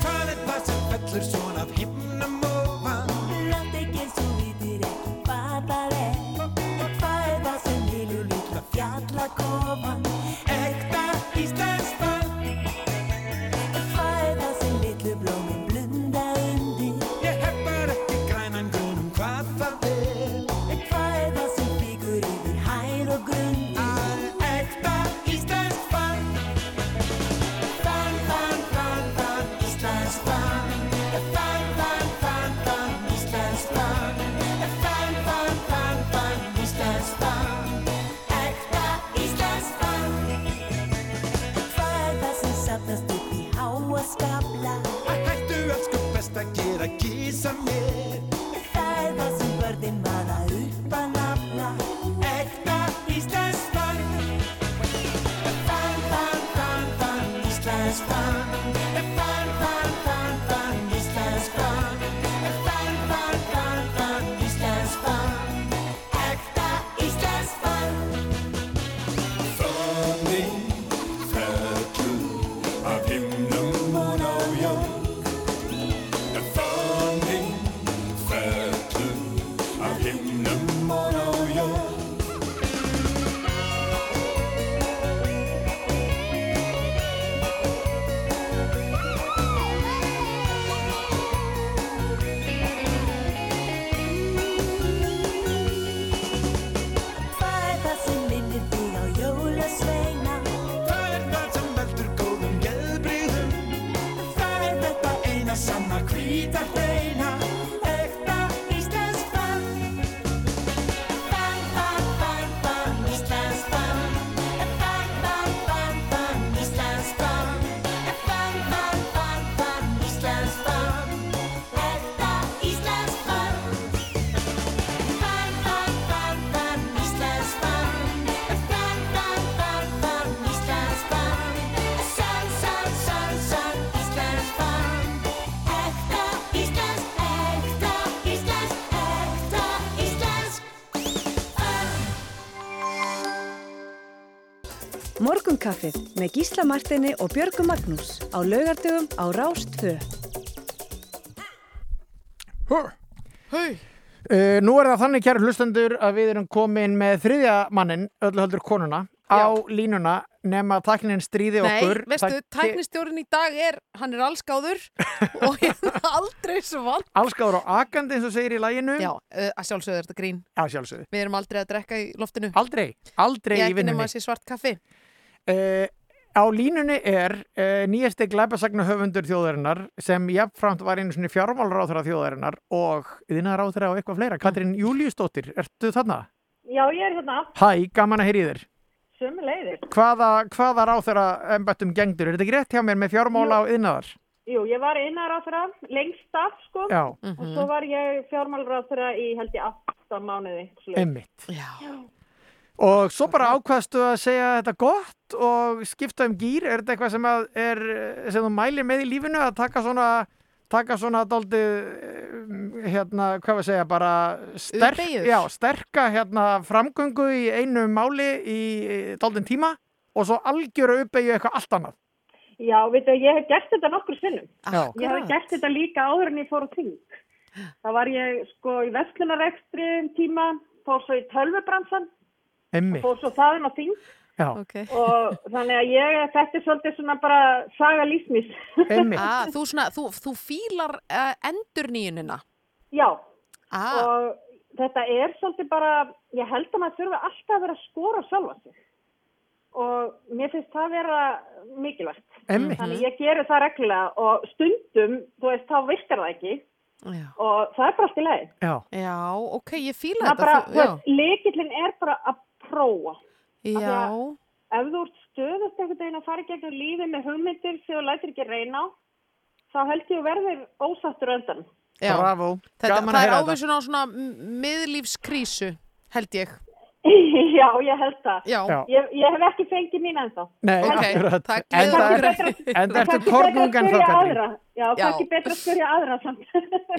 Hvað er það sem fellur svona af himnum ofan? Látt ekki eins og vitir ekki hvað það er Hvað er það sem vilur líka fjallakofan Ekta Morgunkaffið með Gísla Martini og Björgu Magnús á laugardögum á Rás 2. Hau, Uh, nú er það þannig, kæru hlustendur, að við erum komin með þriðja mannin, öllu höldur konuna, á línuna nema tæknin stríði nei, okkur. veistu, Það- tæknistjórin í dag er, hann er allskáður og hérna aldrei svo vant. Allskáður og akandi eins og segir í læginu. Já, uh, að sjálfsögðu er þetta grín. Já, sjálfsögðu. Við erum aldrei að drekka í loftinu. Aldrei, aldrei Ég í ekki nema vinnunni. að sé svart kaffi. Uh, á línunni er uh, nýjasti glæpasagna höfundur þjóðarinnar sem jafnframt var einu svona fjármálráþara þjóðarinnar og yðnaðaráþara og eitthvað fleira. Katrín Júliusdóttir, ertu þarna? Já, ég er hérna Hæ, gaman að heyri þér. sömu leiðir. Hvaða, hvaða ráþara embættum gengdur? Er þetta rétt hjá mér með fjármála og yðnaðar? Jú, ég var þeirra lengst af, sko. Já, Og svo var ég þeirra í held ég 8 mánuði. svoleiðis. einmitt. Já. Og svo bara ákvaðstu að segja þetta gott og skipta um gýr. Er þetta eitthvað sem, að er, sem þú mælir með í lífinu að taka svona, taka svona daldið, hérna, hvað við segja, bara sterk, já, sterka hérna, framgöngu í einu máli í daldin tíma og svo algjöru uppeyju eitthvað allt annað. Já, veitu, ég hef gert þetta nokkur sinnum. Já. Ég hef gert þetta líka áður en ég fór á ting. Það var ég, sko, í vestlunarekstri tíma, fór svo í tölvubransan, Emmi, fór svo þaðin á ting já, Ok. og þannig að ég, þetta er svolítið svona bara saga lífsmís. Ah, þú, svona, þú, þú fílar uh, endurnýjunina. Já, Ah, og þetta er svolítið bara, ég held að maður þurfa alltaf að vera að skora sjálfa sig og mér finnst það vera mikilvægt. Emmi. Þannig ég gerir það reglulega og stundum, þú veist, þá virkar það ekki já. og það er bara allt í leið. Já, já, ok, ég fíla Það þetta. bara, veist, leikillin er bara að prófa. já, Ef þú ert stöðust einhvern veginn að fara gegnum lífi með hugmyndir sem þú lætir ekki reyna á, þá held ég að verður ósattur öndan. já. bravo. Þetta, Gaman það að er ávísun á svona miðlífskrísu, held ég. Já, ég held það. Ég, ég hef ekki fengið mín ennþá. Nei, Ok, akkurat. takk Enda fyrir. er- Kannski betra að kornungan þá, Katrín. aðra. Já, Já. kannski betra að spyrja aðra samt.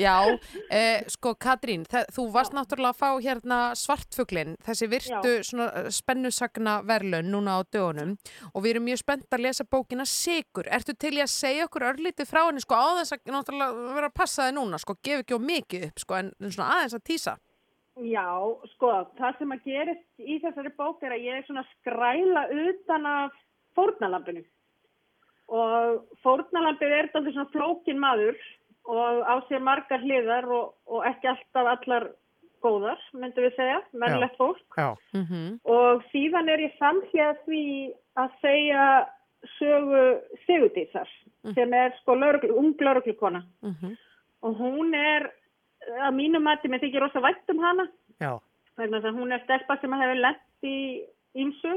já, eh, sko Katrín, þú varst náttúrulega að fá hérna svartfuglin, þessi virtu svona eh, spennusagna verðlun núna á dögunum og við erum mjög spennt að lesa bókina Sigur. Ertu til í að segja okkur örlítið frá henni, sko, á þess að náttúrulega vera að passa þið núna, sko, gef ekki á mikið upp, sko, en svona aðeins að tísa. Já, sko, það sem að gerist í þessari bók er að ég er svona að skræla utan af fórnalambinu. Og fórnalambið er þetta svona flókin maður og á sér margar hliðar og, og ekki alltaf allar góðar, myndum við segja, mennlegt fólk. Já, Mm Og síðan er ég samhljað því að segja sögu Sigurdísar, sem er sko ung lauruglukona. Mhm. Og hún er, að mínum mati, mér þykir rosa vætt um hana, já, þess að hún er stelpa sem hefur lent í ímsu,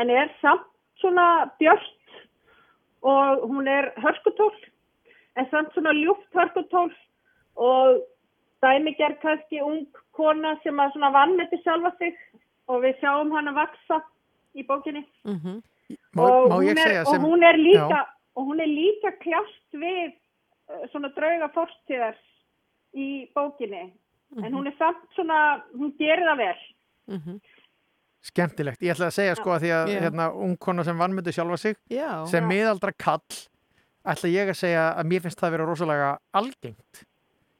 en er samt svona björst og hún er hörkutól, en samt svona ljúft hörkutól og dæmigerð kannski ung kona sem að svona vannmeti sjálfa sig og við sjáum hana vaksa í bókinni. Mhm. má, og, má hún er, segja og sem... hún er líka, Já. og hún er líka kljást við uh, svona drauga fórstíðar í bókinni. En hún er samt svona, hún gerir það vel. Mhm. Skemmtilegt. Ég ætla að segja sko að því að Já. hérna, ung kona sem vannmyndu sjálfa sig Já. sem miðaldra kall ætla ég að segja að mér finnst það að vera rosalega algengt.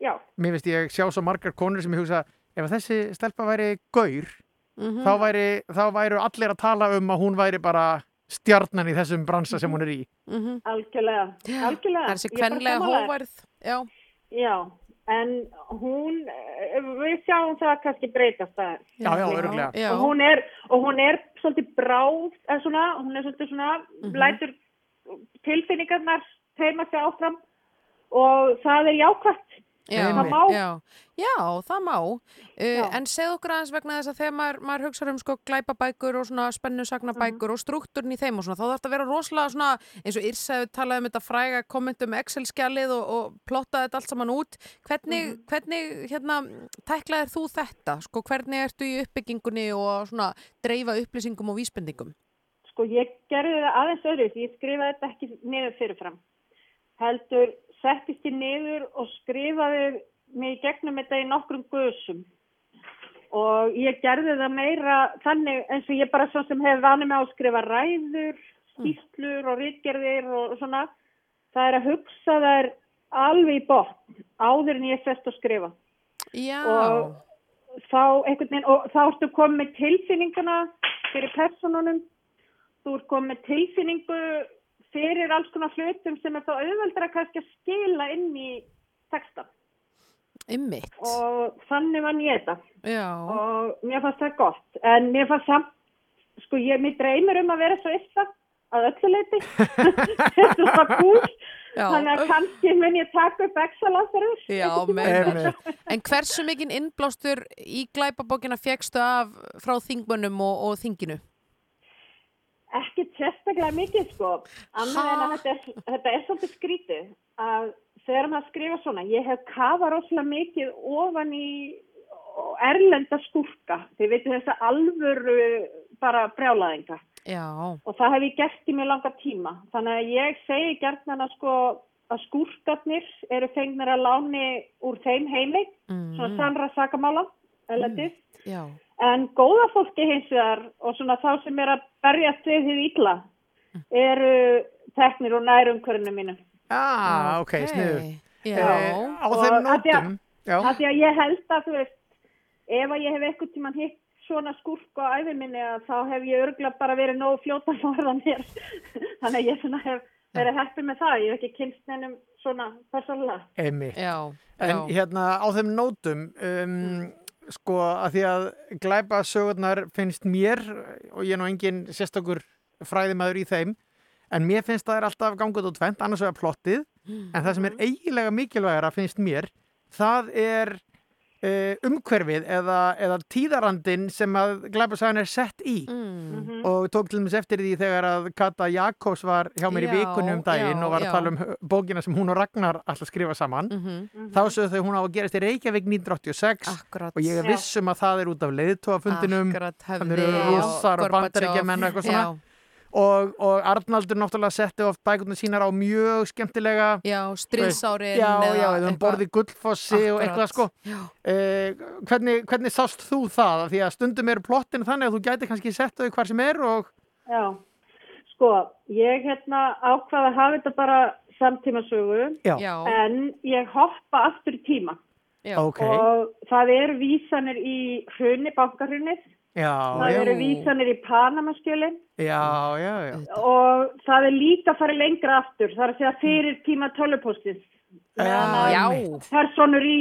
Já, Mér finnst ég sjá svo margar konur sem ég hugsa ef að þessi stelpa væri gaur Mhm. þá, væri, þá væru allir að tala um að hún væri bara stjarnan í þessum bransa sem hún er í. Mhm. algjörlega, algjörlega. Það er bara kvenlega hóvarð. Já. Já, en hún, eh, við sjáum það kannski breytast það. Já, já, öruglega. Og hún er, og hún er svolítið bráð, eða svona, hún er svolítið svona, Mhm. lætur tilfinningarnar teima sig áfram og það er jákvæmt. Já, Það má. já, já, það má. Uh, Já. en segð okkur aðeins vegna þess að þegar maður, maður hugsa um sko glæpabækur og svona spennusagnabækur Mhm. og struktúrin í þeim og svona, þá þarf þetta að vera rosalega svona, eins og Yrsa hefur talað um þetta fræga kommentum Excel-skjalið og, og plottaði þetta allt saman út. Hvernig, Mhm. hvernig hérna, tæklaðir þú þetta? Sko, hvernig ertu í uppbyggingunni og svona dreifa upplýsingum og vísbendingum? Sko ég gerði það aðeins öðru því ég skrifaði þetta ekki niður fyrirfram. Heldur settist ég niður og skrifaði mig gegnum þetta í nokkrum gusum. og ég gerði það meira þannig eins og ég bara svo sem hef vanið með að skrifa ræður, skýslur og rítgerðir og svona. Það er að hugsa þær alveg í botn áður en ég sest að skrifa. Já, Og þá einhvern veginn, og þá ertu komið tilfinninguna fyrir personunum. Þú ert komið tilfinningu fyrir alls konar hlutum sem er þá auðveldra kannski að skila inn í texta. ymmit. Og þannig vann ég þetta. Já, og mér fannst það gott en mér fannst samt sko ég, mér dreymir um að vera svo illa að öllu leiti þetta var cool Já. þannig að kannski mun ég taka upp Excel-ásarur já, með. Einmitt. En hversu mikinn innblástur í glæpabókina fegstu af frá þingmönnum og, og þinginu? Ekki sérstaklega mikið sko. Annað en að þetta er, þetta er svolítið skrítið að þegar maður skrifa svona ég hef kafað rosalega mikið ofan í erlenda skúrka. Þið veitum þess að alvöru bara brjálaðinga Já, og það hef ég gert í mjög langa tíma. Þannig að ég segi gertnan að sko að skúrkarnir eru fengnir að láni úr þeim heimi Mm. svona sannra sakamála erlendis. Já, en góða fólki hins vegar og svona þá sem er að berjast við því illa eru teknir úr nærumkörnum mínu. Ah, ok, sniður. Já, Á Og þeim nótum, já, af því að ég held að þú veist ef að ég hef eitthvað tíman hitt svona skúrk á æfi minni að þá hef ég örgulega bara verið nógu fljóta fórðan mér. Þannig að ég svona hef verið heppið með það, ég hef ekki kynst neinum svona persónulega. Einmitt. já, En já. hérna á þeim nótum, um, sko að því að glæpa sögurnar finnst mér, og ég er nú engin sérstakur fræðimæður í þeim, en mér finnst það er alltaf gangut og tvent, annars vegar plottið, en það sem er eiginlega mikilvægara finnst mér, það er umhverfið eða, eða tíðarandin sem að glæpasagan er sett í. Mm. og tók til dæmis eftir því þegar að Kata Jakobs var hjá mér í Já, vikunni um daginn já, og var já. að tala um hö- bókina sem hún og Ragnar alltaf skrifa saman Mhm. þá sögðu þau hún á að gerast í Reykjavík 1986 Akkurat. og ég er Já. viss um að það er út af leiðtóafundinum Akkurat, þannig höfði eru rússar og bandaríkjamenn og eitthvað svona Já, og, og Arnaldur náttúrulega setti oft bækurnar sínar á mjög skemmtilega já, stríðsárin já, eða já, eða um eitthvað. borði gullfossi og Akkurat. eitthvað sko eh, hvernig, hvernig sást þú það? Því að stundum eru plottin þannig að þú gæti kannski sett þau hvar sem er og Já, sko, ég hérna ákvaða að hafa þetta bara samtímasögu en ég hoppa aftur í tíma. Já, ok. Og það eru vísanir í hrunni, bankarhrunnið, já, það já, eru vísanir í Panamaskjölinn og það er líka farið lengra aftur, það er að segja fyrir tíma tölupostins. já, Personur í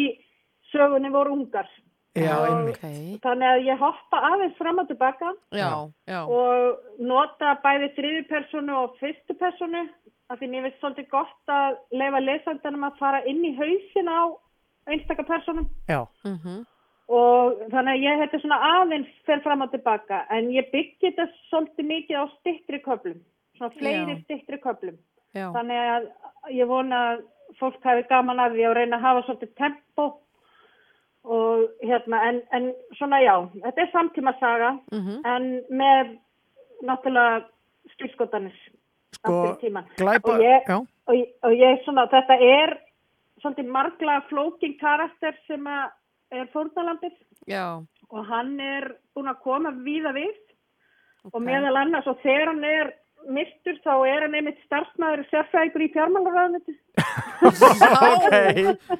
sögunni voru ungar. Já, Og einmitt. ok, Þannig að ég hoppa aðeins fram og tilbaka já, já, og nota bæði þriði personu og fyrstu personu af því mér finnst svolítið gott að leifa lesandanum að fara inn í hausin á einstaka personum já. mhm, og þannig að ég þetta svona aðeins fer fram og tilbaka en ég byggi þetta svolítið mikið á stittri köflum svona fleiri Já. stittri köflum. Já, þannig að ég vona að fólk hafi gaman að því að reyna að hafa svolítið tempo og hérna en, en svona já, þetta er samtíma saga mhm, en með náttúrulega skilskotanir Sko, glæpa, og ég, og, ég- og ég svona, þetta er svolítið marglega flókin karakter sem að er fórnalambið já, og hann er búin að koma víða við. Og Ok. meðal annars og þegar hann er myrtur þá er hann einmitt starfsmæður sérfræðingur í fjármálaráðuniti ok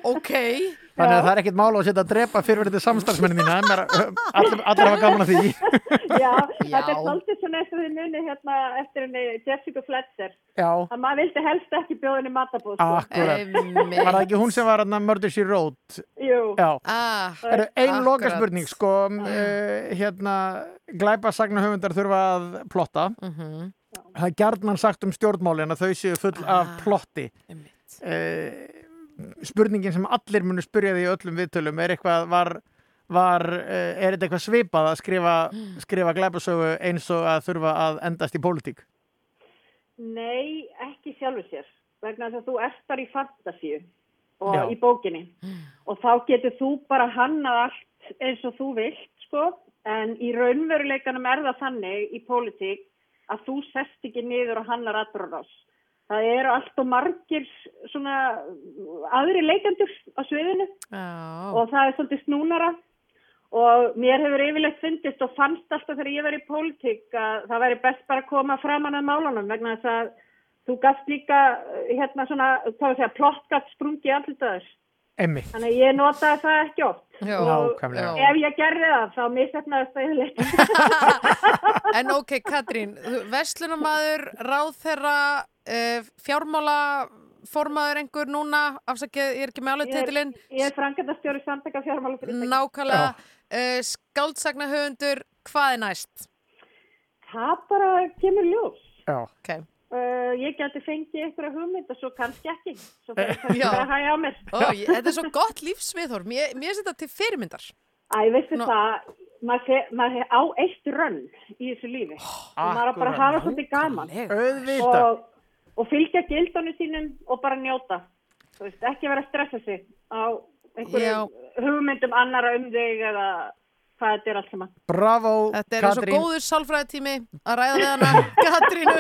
ok, Þannig að það er ekkert mál að setja að drepa fyrirverðið samstarfsmennin þína en allir, hafa gaman að því Já, þetta Já. er svolítið svona eftir því muni hérna eftir henni Jessica Fletcher Já, að maður vildi helst ekki bjóða henni matabóð sko. akkurat. Var það ekki hún sem var Murder She Wrote? Jú, Já ah, Er ein Akkurat. loka spurning, sko, uh, hérna, glæpa sagnahöfundar þurfa að plotta. mhm, Það er gjarnan sagt um stjórnmálin að þau séu full af Ah. plotti. Uh, spurningin sem allir munu spyrja því í öllum viðtölum er eitthvað, var, var uh, er þetta eitthvað svipað að skrifa, skrifa glæpasögu eins og að þurfa að endast í pólitík? nei, ekki sjálfur sér vegna þess að þú ert bara í fantasíu og Já. í bókinni og þá getur þú bara hannað allt eins og þú vilt sko en í raunveruleikanum er það þannig í pólitík að þú sest ekki niður og hannar atbrúðás. Það eru allt og margir svona aðri leikandur á sviðinu já, og það er svolítið snúnara og mér hefur yfirleitt fundist og fannst alltaf þegar ég verið í pólitík að það væri best bara að koma framan að málunum vegna þess að þú gafst líka hérna svona, hvað að segja, plott gafst sprungi allir þess. Emmi. Þannig að ég notaði það ekki oft. Já. Og ef ég gerði það, þá misefnaðist það yfirleitt. En ok, Katrín, Vestlunamaður, ráðherra, uh, fjármála, formaður einhver núna, afsakið, ég er ekki með alveg Ég er- titilinn, Ég er frangatastjóri samtaka fjármálafyrirtæki. nákvæmlega, uh, skáldsagna hvað er næst? Það bara kemur ljós. Já. Okay. Uh, ég geti fengið einhverja hugmynd og svo kannski ekki. Svo fyrir kannski Já. bara að hægja á mér. Ó, ég, þetta er svo gott lífsviðhorf, mér, mér þetta til fyrirmyndar. Æ, veistu Nú- það, maður maður á eitt rönn í þessu lífi. og maður á bara að hafa svolítið gaman. Auðvitað. Og, og fylgja gildunum sínum og bara njóta. Þú veist, ekki vera að stressa sig á einhverjum hugmyndum annara um þig eða hvað þetta er allt saman. Bravo, Þetta er eins og Katrín. góður sálfræðitími að ræða við hana, Katrínu.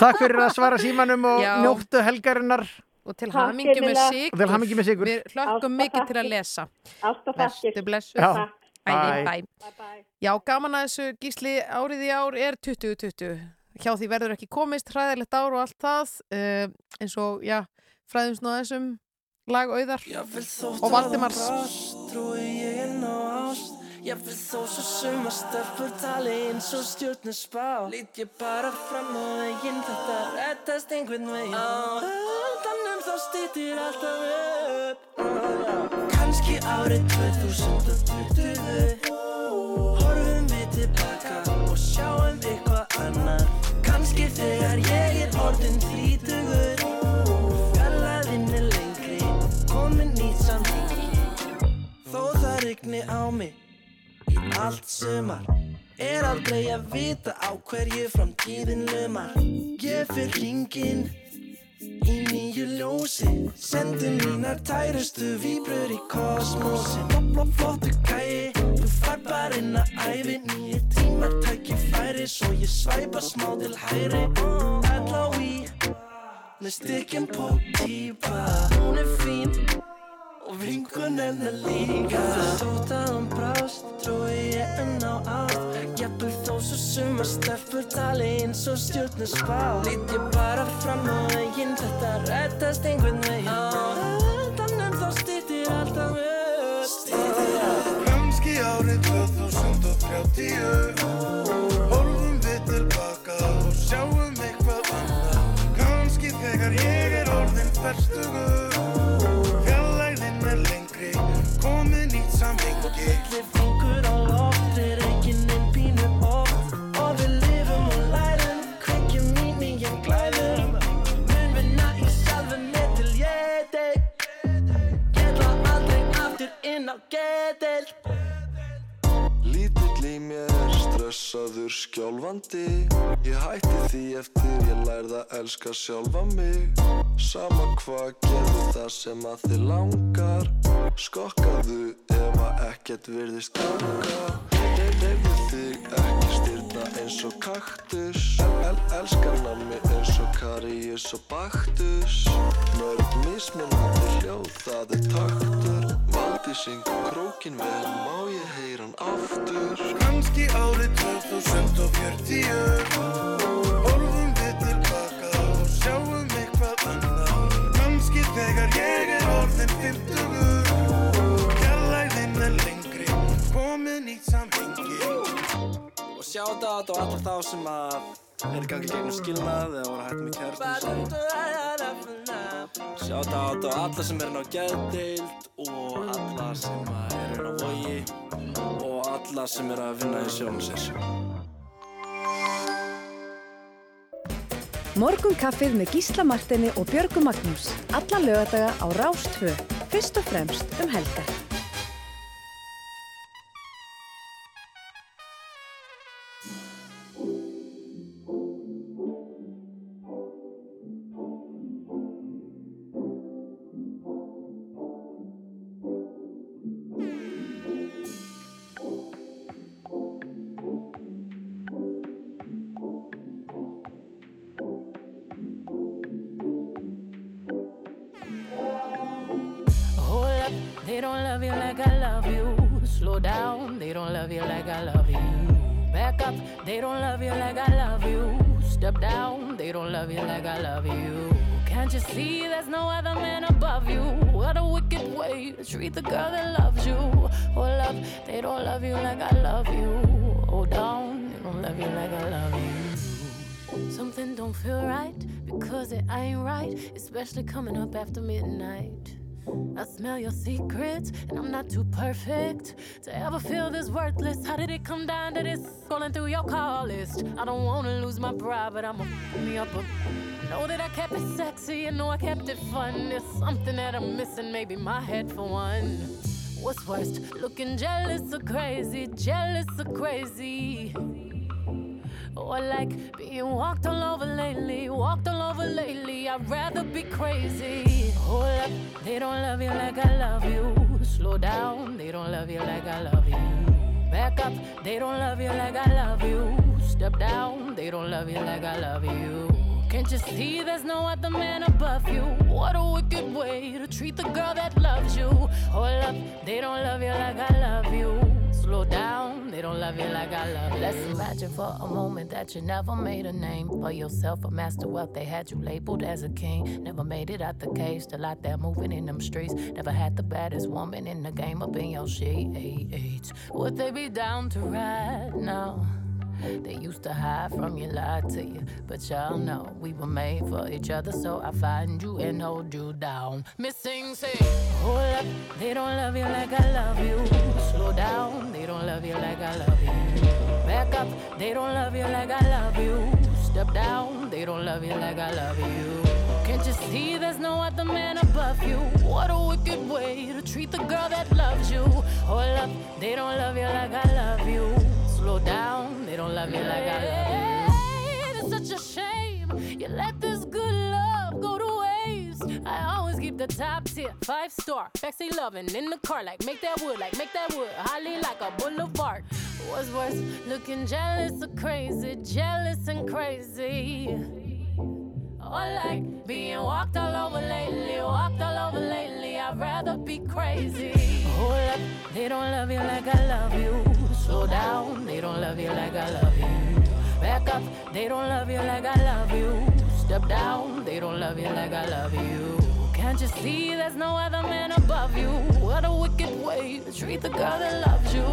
Takk fyrir að svara símanum og Já. njóttu helgarinnar. Og til Takk hamingju með innilega. sigur. Og til hamingju með sykur. Við hlökkum mikið til að lesa. Ást og þakkir. Vertu blessu. Já. Æði, Bye. bæ. Já, gaman að þessu gísli árið í ár er 2020. Hjá því verður ekki komist, hræðilegt ár og allt það. Uh, eins og, já, fræðumst að þessum lagauðar og Valdimars. Ég Jafnvel þó svo suma stelpur tali eins og stjórnir spá Lít ég bara fram á veginn Þetta rettast einhvern veginn Á endanum þá stýttir alltaf upp Kanski árið 2020 Horfum við tilbaka og sjáum Kanski þegar ég er orðin þrítugur. Fjallaðinn er lengri, komin nýtt samhengi. Þó það rigni á mig í allt sumar. Er aldrei að vita á hverju framtíðin lumar. Ég fyrir hringinn í nýju ljósi Sendu mínar tærustu víbrur í kosmosi Flottu gæi, þú fær bara inn að æfi Nýju tímar tækifæri svo ég svæpa smá til hæri L.O.I. með stykkin på típa Hún er fín og vinkun hennar líka. Þótt að hún brást, trúi ég enn á ást Jafnvel þó svo sumar stelpur tali eins og stjórnir spá. Lít ég bara fram á veginn, þetta rettast einhvern veginn. Á endanum þá stýttir alltaf upp Stýttir alltaf Kanski árið 2030 Horfum við tilbaka og sjáum eitthvað annað. Kanski þegar ég er orðin ferstugur samhengi Allir fingur á loft enginn einn pínu oft Og við lifum og lærum, kveikjum nýjum glæðum Mun vinna í sjálfum mér til ég deyr Geta aldrei aftur inn á gedel Lítill í mér, stressaður, skjálfandi. Ég hætti því eftir ég lærði að elska sjálfa mig. Sama hvað gerðu það sem að þið langar Skokkaðu ef að ekkert virðist ganga. Reyfðu þig ekki styrna eins og kaktus. El Elskar nammi eins og Karius og Baktus. Mörg mismunandi hljóð, það er taktur. Valdi syngur krókin vel, má ég heyra hann aftur? Kanski árið 2040 Horfum við tilbaka og sjáum eitthvað annað. Kanski þegar ég er orðin 50 nýtt samhengi Og sjáta á alla þá sem að er í gangi gegnum skilnað eða voru hægt með kærastum Sjáta á alla sem er inn á geðdeild og alla sem að er inn á vogi og alla sem er að vinna í sjónu sér Morgunkaffið með Gísla Martini og Björgu Magnús. Alla lögadaga á Rás 2. Fyrst og fremst um helgar. I smell your secrets, and I'm not too perfect to ever feel this worthless. How did it come down to this? Scrolling through your call list. I don't wanna lose my pride, but I'ma me up. A- know that I kept it sexy, and know I kept it fun. There's something that I'm missing, maybe my head for one. What's worst, looking jealous or crazy? Jealous or crazy? Or like being walked all over lately, walked all over lately. I'd rather be crazy. Hold up, they don't love you like I love you. Slow down, they don't love you like I love you. Back up, they don't love you like I love you. Step down, they don't love you like I love you. Can't you see there's no other man above you? What a wicked way to treat the girl that loves you. Hold up, they don't love you like I love you. Slow down, they don't love you like I love you. Let's imagine for a moment that you never made a name for yourself, a master wealth. They had you labeled as a king. Never made it out the cage, still out there moving in them streets. Never had the baddest woman in the game up in your sheets. Would they be down to ride now? They used to hide from you, lie to you. But y'all know we were made for each other, so I find you and hold you down. Missing, say, hold up, they don't love you like I love you. Slow down, they don't love you like I love you. Back up, they don't love you like I love you. Step down, they don't love you like I love you. Can't you see there's no other man above you? What a wicked way to treat the girl that loves you. Hold up, they don't love you like I love you. Slow down, they don't love you like I love you. It's such a shame you let this good love go to waste. I always keep the top tier, five star, sexy loving in the car, like make that wood, like make that wood, holly like a boulevard. What's worse, looking jealous or crazy, jealous and crazy. Or like being walked all over lately, walked all over lately. I'd rather be crazy. Hold up, they don't love you like I love you. Slow down, they don't love you like I love you. Back up, they don't love you like I love you. Step down, they don't love you like I love you. Can't you see there's no other man above you? What a wicked way to treat the girl that loves you.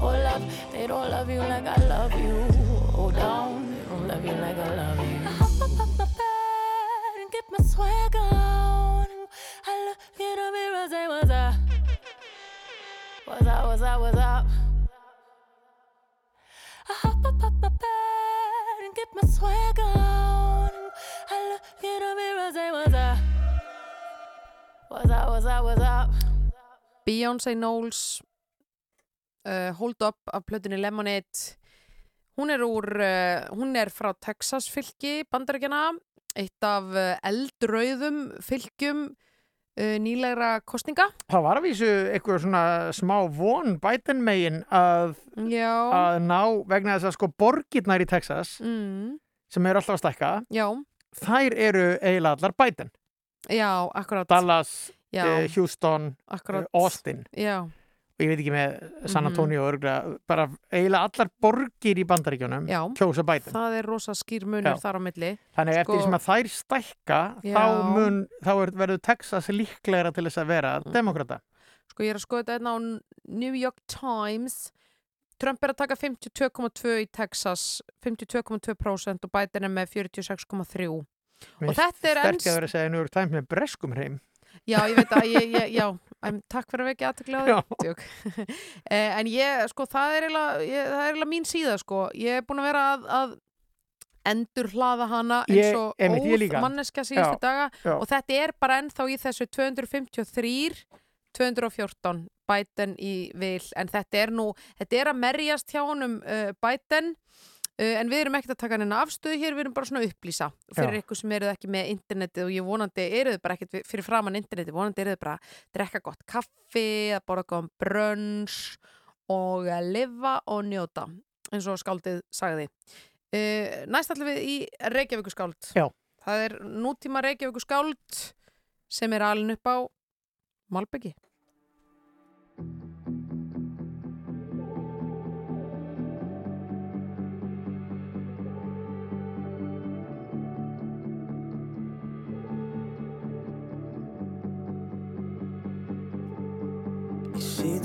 Oh, love, they don't love you like I love you. Oh, down, they don't love you like I love you. What's up, what's up? I hop up, up my bed and get my swag on. I look in the mirror, say, What's up? What's up, what's up, what's up? Beyoncé Knowles uh, Hold Up af plötunni Lemonade hún er úr uh, hún er frá Texas fylki bandarækjana eitt af uh, eldrauðum fylgjum nýlegra kostninga Það var að vísu eitthvað svona smá von Biden megin að, að ná vegna þess að sko borgirnar í Texas mm. sem eru alltaf að stækka Já, þær eru eiginlega allar Biden. Já, akkurát Dallas, Já. uh, Houston, Akkurat. uh, Austin. Já, og ég veit ekki með San Mhm. Antonio mm bara eiginlega allar borgir í bandaríkjónum kjósa Biden það er rosa skýr munur Já. þar á milli Þannig eftir Sko- sem að þær stækka Já. þá, mun, þá er, verður Texas líklegra til þess að vera Mm. demokrata. Sko ég er að skoða þetta hérna á New York Times Trump er að taka 52,2 í Texas 52,2% og Biden er með 46,3 og þetta er Sterk enns að vera að segja New York Times með breskum hreim. Já, ég veit að ég, ég, já, em, takk fyrir að vekja aðtökla á því. Eh, en ég, sko, það er eiginlega mín síða, sko. Ég er búin að vera að, að endur hlaða hana eins og óð manneska síðustu Já, daga. já. og þetta er bara ennþá í þessu 253 214 Biden í vil. En þetta er nú, þetta er að merjast hjá honum uh, Biden. uh, en við erum ekkert að taka henni afstöðu hér, við erum bara svona að upplýsa fyrir Já. ykkur sem eruð ekki með internetið og ég vonandi eruð bara ekkert fyrir framann internetið, vonandi eruð bara að drekka gott kaffi, að borða góðan brönns og að lifa og njóta eins og skáldið sagði uh, næst ætlum við í Reykjavíku skáld Já. það er nútíma Reykjavíku skáld sem er alin upp á Malbyggi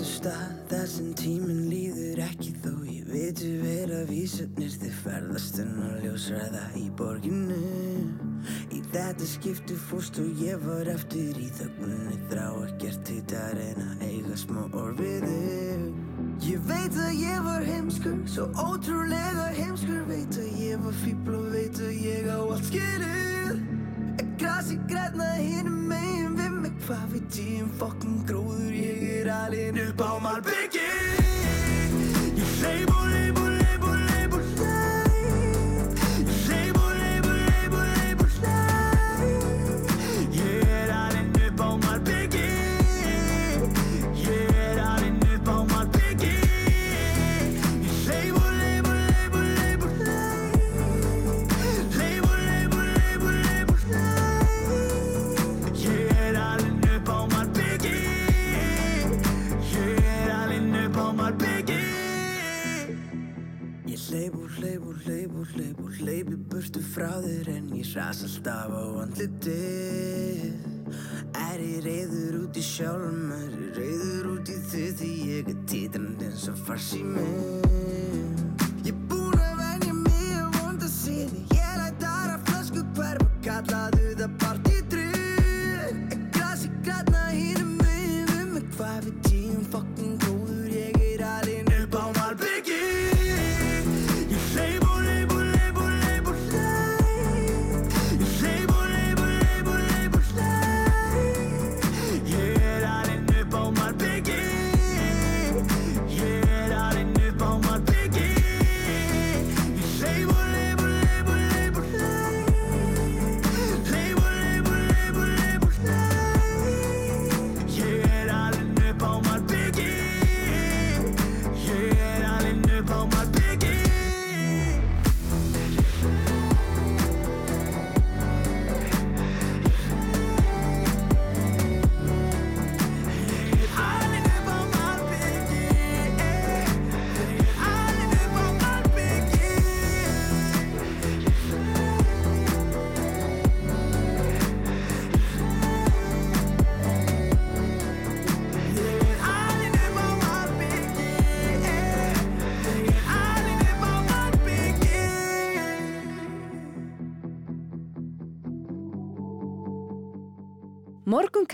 réttu stað þar sem tíminn líður ekki þó. Ég veitu vera vísarnir þið ferðast en að ljósræða í borginu Í þetta skipti fórst og ég var eftir í þöggunni þrá ekkert hittar en að eiga smá þig. Ég veit að ég var heimskur, svo ótrúlega heimskur. Veit að ég var fíbl og veit að ég á allt skilið Er grasi græna hinum megin Hvað veit ég um fokkin gróður Ég er alinn upp á malbyggi Ég hleyp hleyp og hleyp og hleyp og hleyp og hleyp í burtu frá þér en ég ras alltaf á andlitið. Er ég reyður út í sjálfum, er ég reyður út í þið því ég er titrand eins og fars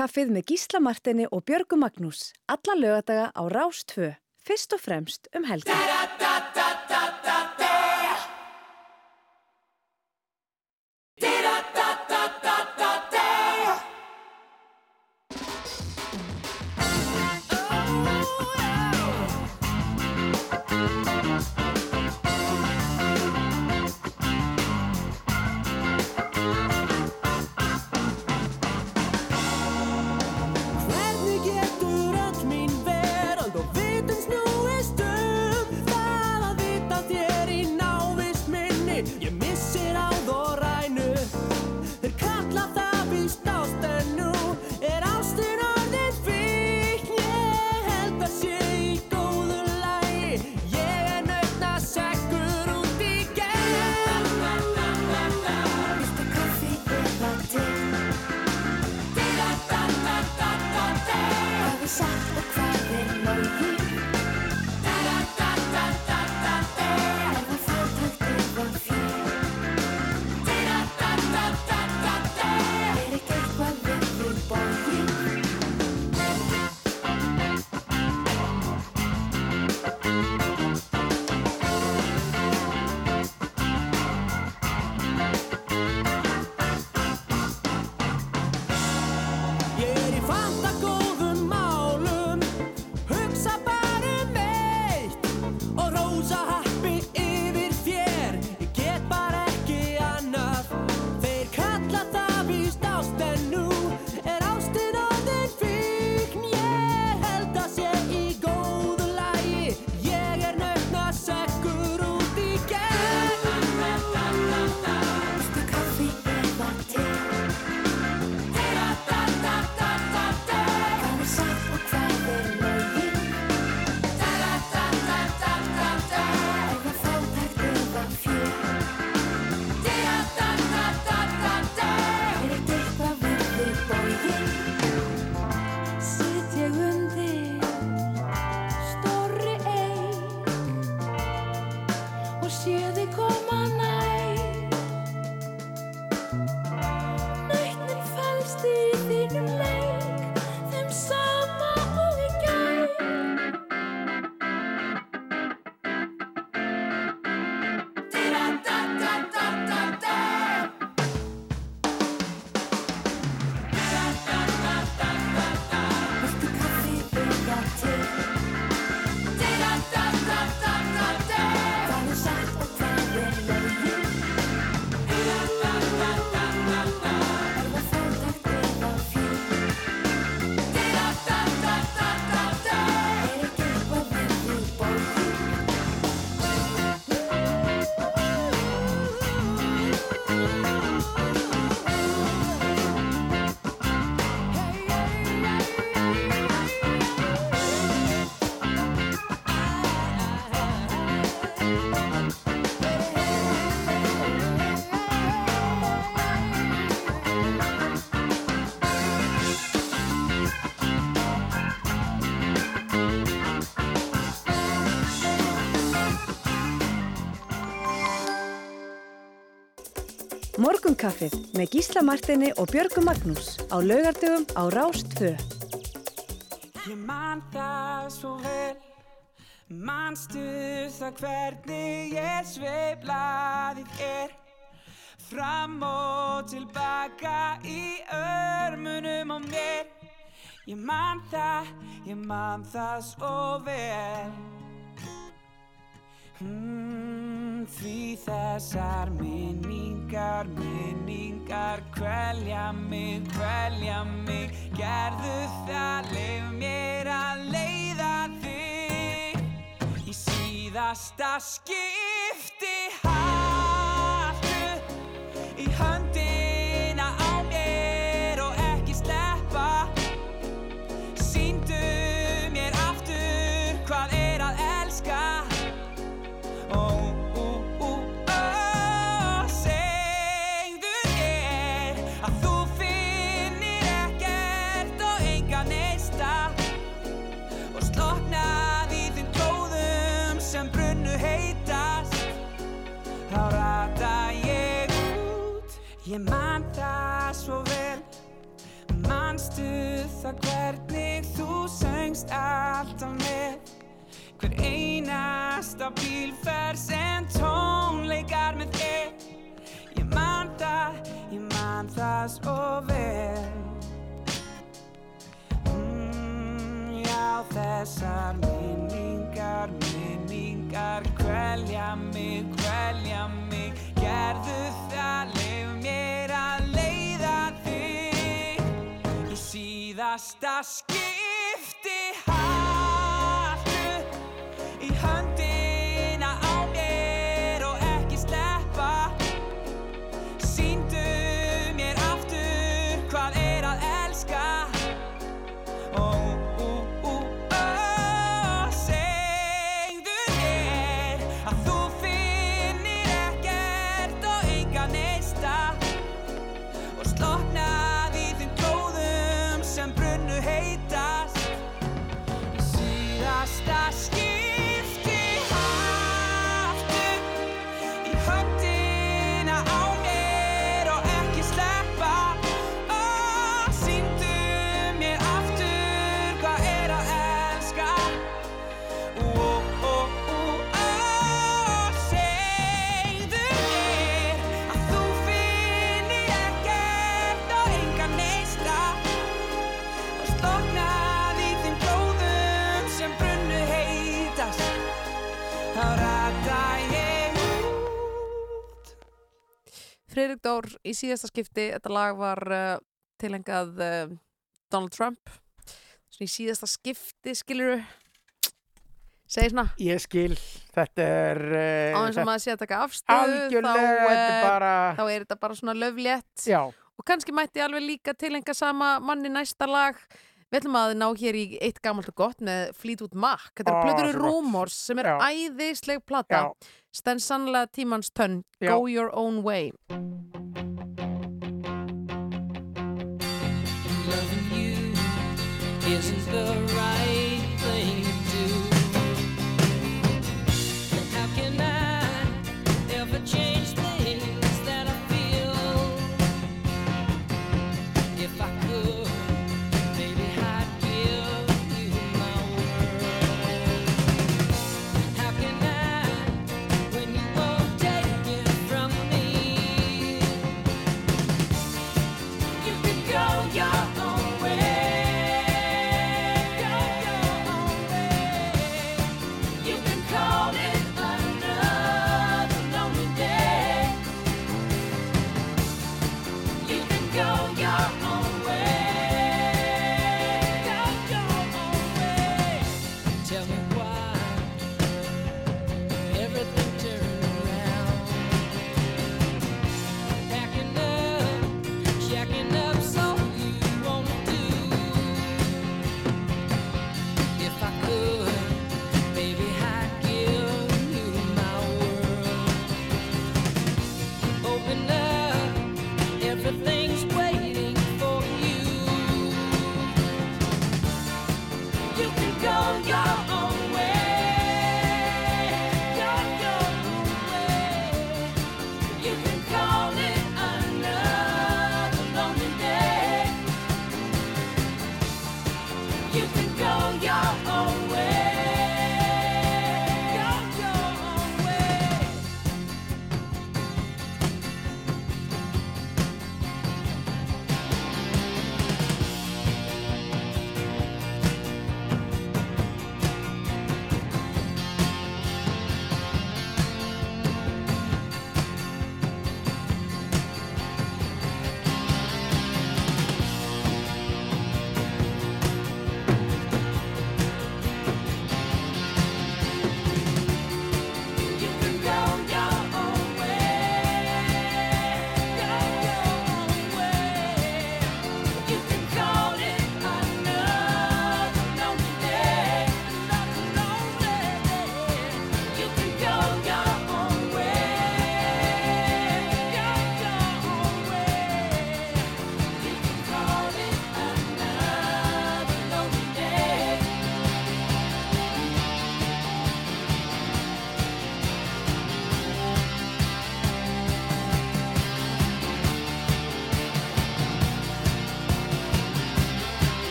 Morgunkaffið með Gísla Martini og Björgu Magnús. Alla lögadaga á Rás 2. Fyrst og fremst um helga. Morgunkaffið með Gísla Martini og Björgu Magnús á laugardögum á Rás 2. Ég man það svo vel. Manstu það hvernig ég sveiflaðið er? Fram og tilbaka í örmunum á mér. Ég man það, ég man það svo vel. Mm, Því þessar minningar, minningar Kvelja mig, kvelja mig. Gerðu það, leif mér að leiða þig Í síðasta skipti. Haltu í höndina svo vel. Manstu það hvernig þú söngst alltaf með? Hver einasta bílferð sem tónleikar með þér. Ég man það, ég man það svo vel. Mm, já, þessar minningar, minningar Kvelja mig, síðasta skipti Freirik Dór í síðasta skipti, þetta lag var uh, tilengað uh, Donald Trump svona í síðasta skipti skiluru segir svona Ég skil, þetta er uh, á eins og maður sé að taka afstöðu þá, eh, bara þá er þetta bara svona löflétt Já, og kannski mætti alveg líka tilenga sama manni næsta lag Við ætlum að ná hér í eitt gamalt og gott með Fleetwood Mac. Þetta er plötur svo gott. Rumors sem er æðisleg plata. Já. Stenn sannlega tímans tönn. Go your own way. Loving you isn't the right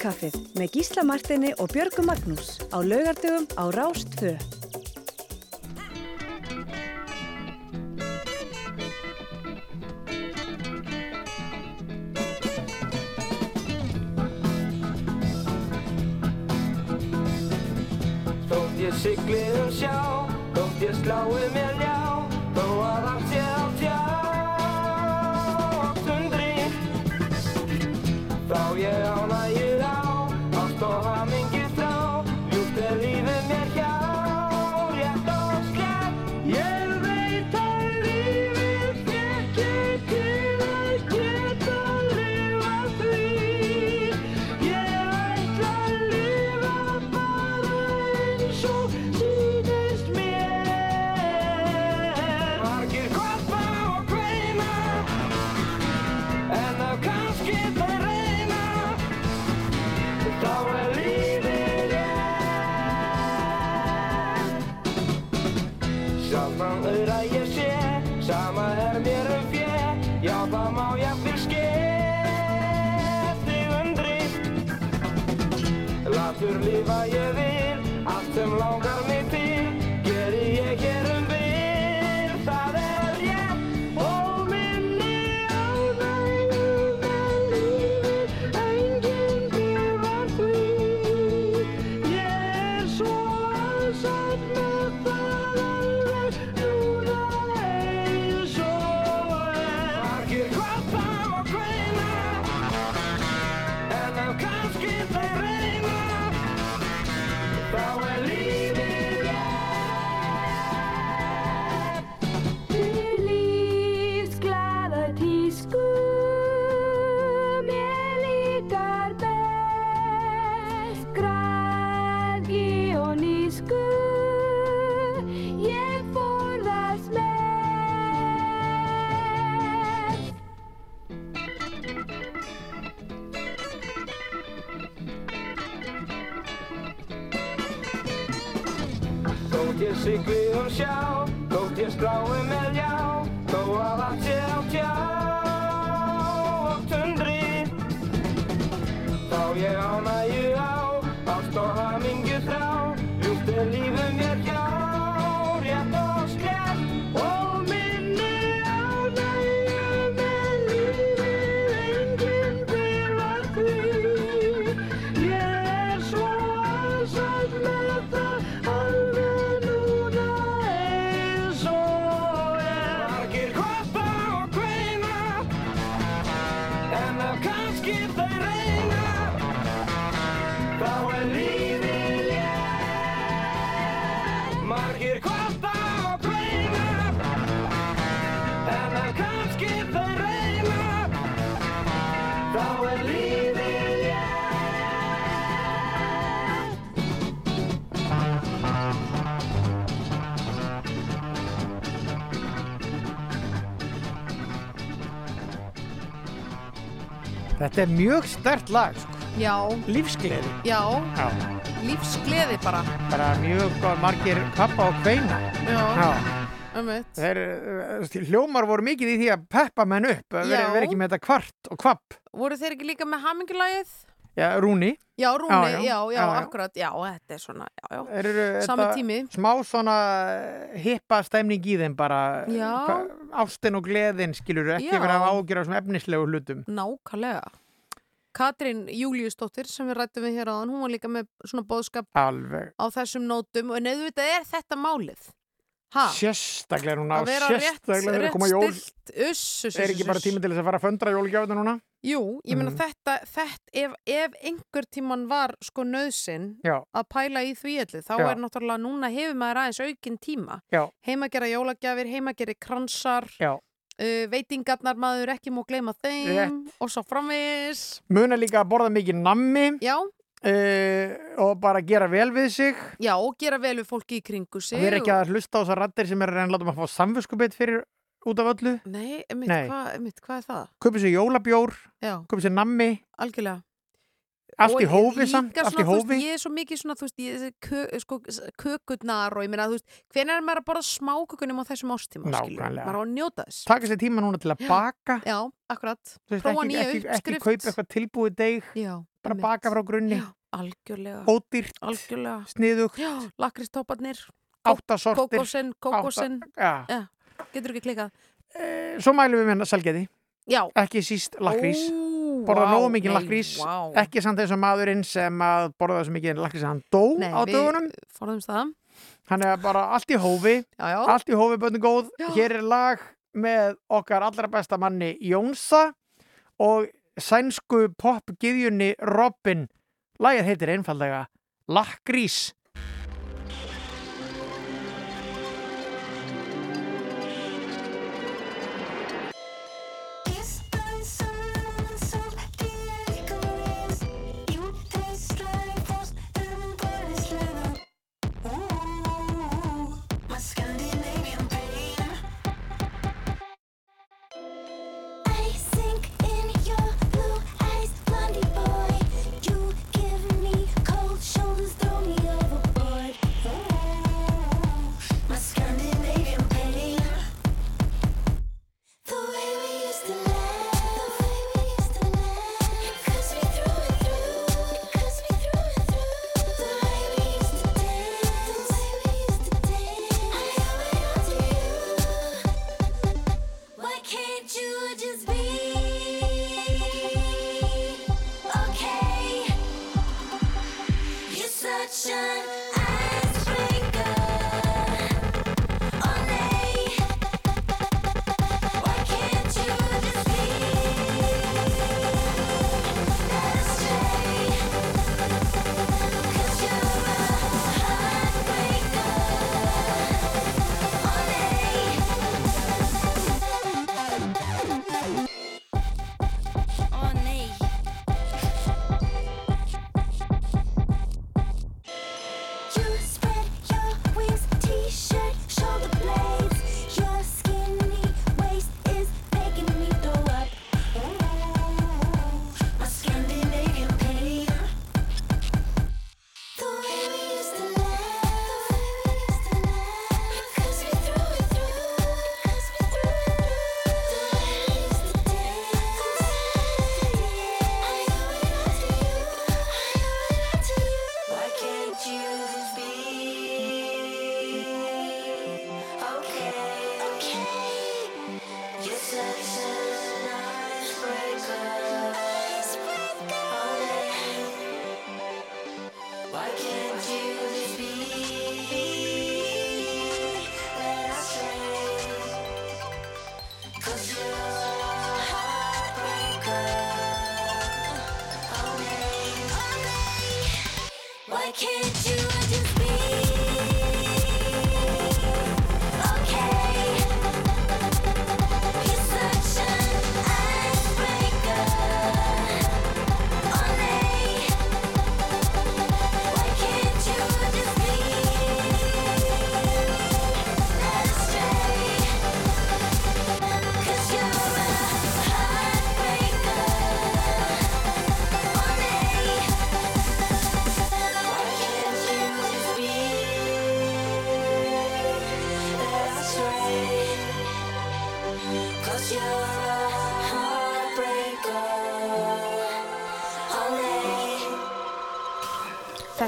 Morgunkaffið með Gísla Martini og Björgu Magnús á laugardögum á Rás Þetta er mjög stert lag, sko. Já, Lífsgleði. já, Já. lífsgleði bara. Bara mjög margir kappa og kveina. Já, ömmit. Þeir, uh, hljómar voru mikið í því að peppa menn upp, að vera, Já. vera ekki með þetta kvart og kvapp. Voru þeir ekki líka með hamingulagið? Já, Rúni. Já, Rúni, Já, já, já. já, Já, já. akkurat, já, þetta er svona, já, já. Eru Sami tími. smá svona hippa stemning í þeim bara Já. hva- ástin og gleðin skilur ekki Já. vera að ágjöra sem efnislegu hlutum Nákvæmlega. Katrín Júliusdóttir sem við rættum við hér áðan, hún var líka með svona bóðskap alveg á þessum nótum og neðvitað er þetta málið. Ha? sérstaklega núna Að vera rétt, rétt að koma jól stilt, uss, uss, er ekki bara tími til þess að fara að föndra jólgjáðinu núna Jú, ég meina Mm. þetta, þetta ef, ef einhver tíman var sko nöðsinn að pæla í því allir, þá Já. er náttúrulega núna hefur maður aðeins aukinn tíma. Já. Heimagerða jólagjafir, heimagerði kransar, Já. Uh, veitingarnar maður ekki má gleyma þeim og svo framvegis. muna líka að borða mikið nammi uh, og bara gera vel við sig Já, og gera vel við fólki í kringu sig. við erum ekki og- að hlusta á þessar rattir sem er að reyna að láta maður fá samfélskupið fyrir út af öllu Nei, Nei. Hvað, hvað er það? köpið sér jólabjór, Já. köpið sér nammi Algjörlega. Allt í hófi samt, allt í hófi Ég er svo mikið svona, veist, ég, kö, sko, kökurnar og ég veist, hvenær er maður að borða smákökunum á þessum ástíma. Maður á að njóta þess. taka sér tíma núna til að baka Já, akkurat. Prófa ekki, nýja ekki, ekki uppskrift. kaupa eitthvað tilbúið deg Já, bara einmitt. baka frá grunni Já, algjörlega. ódýrt, Algjörlega. sniðugt lakristóparnir. átta sortir Kókósin, kókósin. já. Já, getur ekki klikkað. svo mælum við með salgeti Já. ekki síst lakrís borða vá, nógu mikið lakrís vá. ekki samt eins og maðurinn sem að borða svo mikið lakrís að hann dó Nei, á dögunum. hann er bara allt í hófi. Já, já. allt í hófi bönni góð. Já. hér er lag með okkar allra besta manni Jónsa og sænsku popgiðjunni Robin. Lagið heitir einfallega Lakrís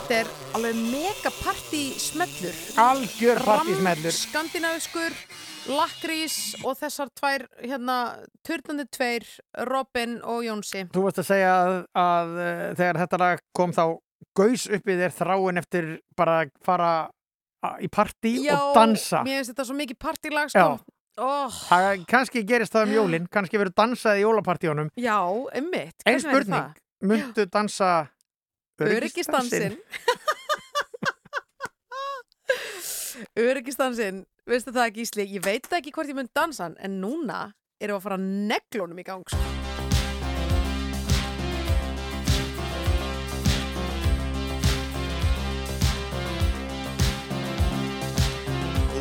Þetta er alveg mega party smellur. Algjör partysmellur. Skandinaviskur, lakrís og þessar tvær, hérna, turnandi tveir, Robin og Jónsi. Þú varst að segja að, að uh, þegar þetta lag kom þá gaus upp í þér þráin eftir bara fara í partí og dansa. mér finnst þetta svo mikið partylag, Já. sko. Oh, Það kannski gerist það um jólin, kannski verður dansað í jólapartíunum. já, einmitt. Einn spurning, myndu dansa Öryggistansinn. Öryggistansinn, veistu það ekki Ísli, ég veit ekki hvort ég mun dansa hann, en núna erum við að fara neglunum í gang.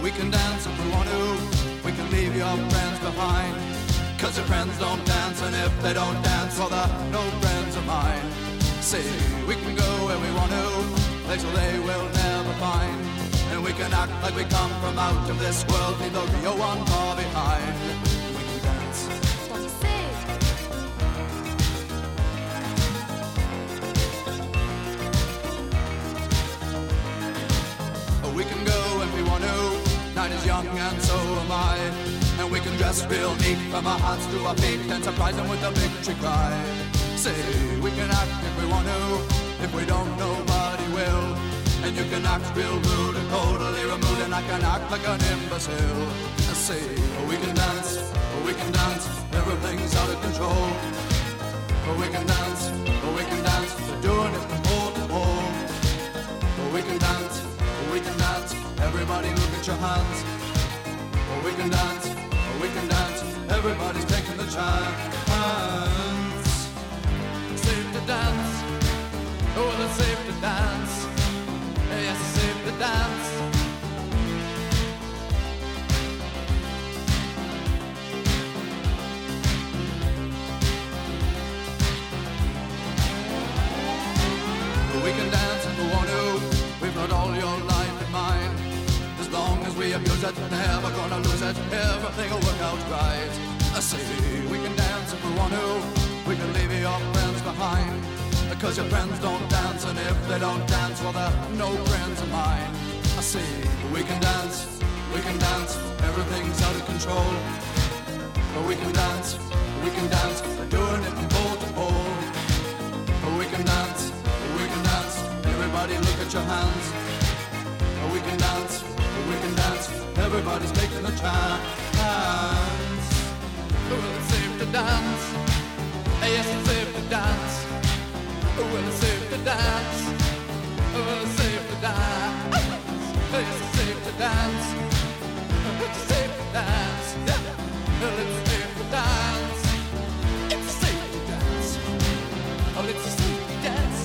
We can dance if we want to. We can leave your friends behind. Cause your friends don't dance, and if they don't dance, well, they're no friends of mine. See, we can go where we want to, place where they will never find. And we can act like we come from out of this world, leave the real one far behind. We can dance. Oh, we can go where we want to. Night is young and so am I. And we can dress real neat from our hearts to our feet and surprise them with a victory cry. Say, we can act if we want to, if we don't, nobody will. And you can act real rude and totally removed, and I can act like an imbecile. I say, we can dance, we can dance, everything's out of control. We can dance, we can dance, we're doing it from pole to pole. We can dance, we can dance, everybody look at your hands. We can dance, we can dance, everybody's taking the chance. Oh, safe to dance. Oh, yes, it's safe to dance. We can dance if we want to. We've got all your life. As long as we abuse it, never gonna lose it. Everything will work out right. I say we can dance if we want to. We can leave your friends behind. Because your friends don't dance, and if they don't dance, well, they're no friends of mine. I say we can dance, we can dance. Everything's out of control. But we can dance, we can dance. We're doing it from pole to pole. We can dance, we can dance. Everybody look at your hands. But We can dance, we can dance. Everybody's taking a chance. Well, it's safe to dance. Yes, it's safe to dance. Well, safe to dance. Well, safe to dance. It's safe to dance. It's safe to dance. It's safe to dance. It's safe to dance. Oh, it's a safety dance.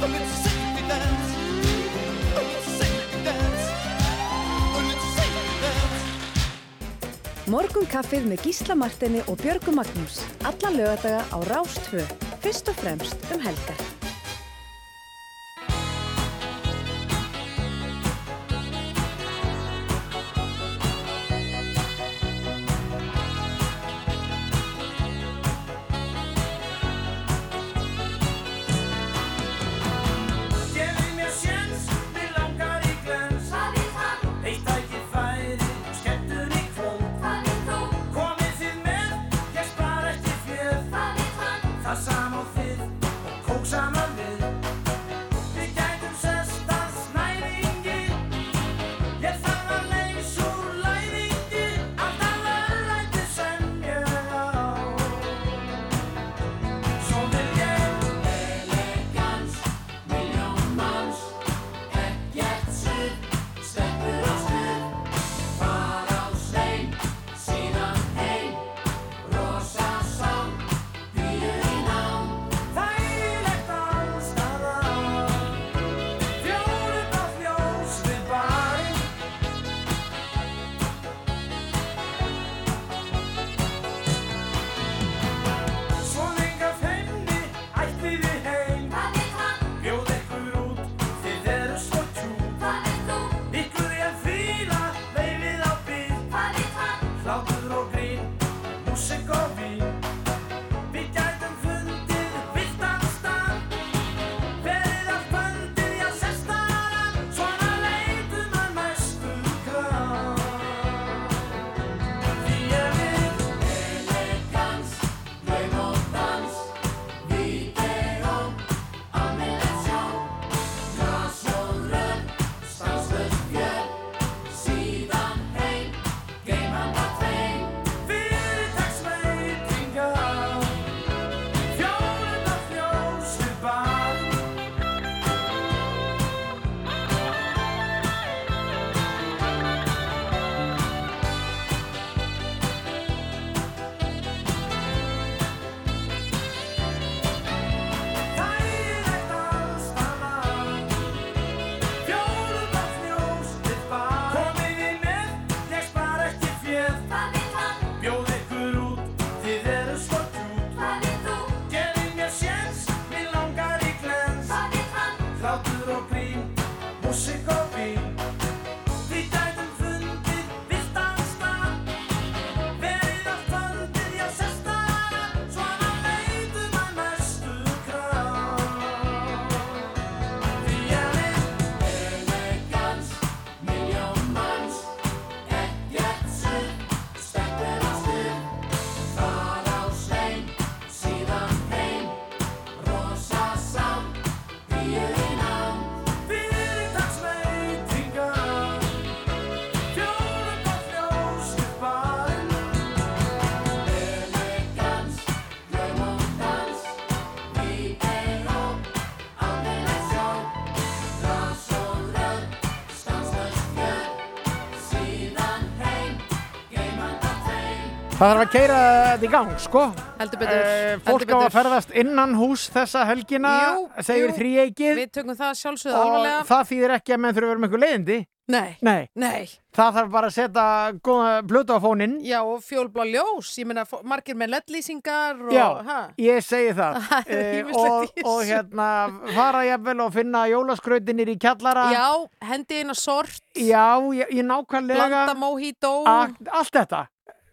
Oh, it's a safety dance. Oh, it's a safety dance. Oh, it's a safety dance. Morgun kaffið með Gísla Martini og Björgu Magnús. Alla lögadaga á Rás 2. Fyrst og fremst um helgar. Það þarf að keira þetta í gang, sko. Heldur betur, Eh, Fólk á að ferðast innan hús þessa helgina, Jú, segir jú. þríeikið. Við tökum það sjálfsögðu Og alvarlega. það þýðir ekki að menn þurfa að vera með eitthvað leiðindi. Nei. Nei. Nei. Það þarf bara að setja góða blötu á fóninn. Já, og fjólblá ljós. Ég meina, margir með ledlýsingar og... Já, ha? ég segi það. Það er Eh, ýmislegt og, í og þessu. hérna fara jafnvel og finna jólaskrautinir í kjallara. Já, hendi eina sort. Já, ég, ég nákvæmlega. Blanda mojito. A- Allt þetta.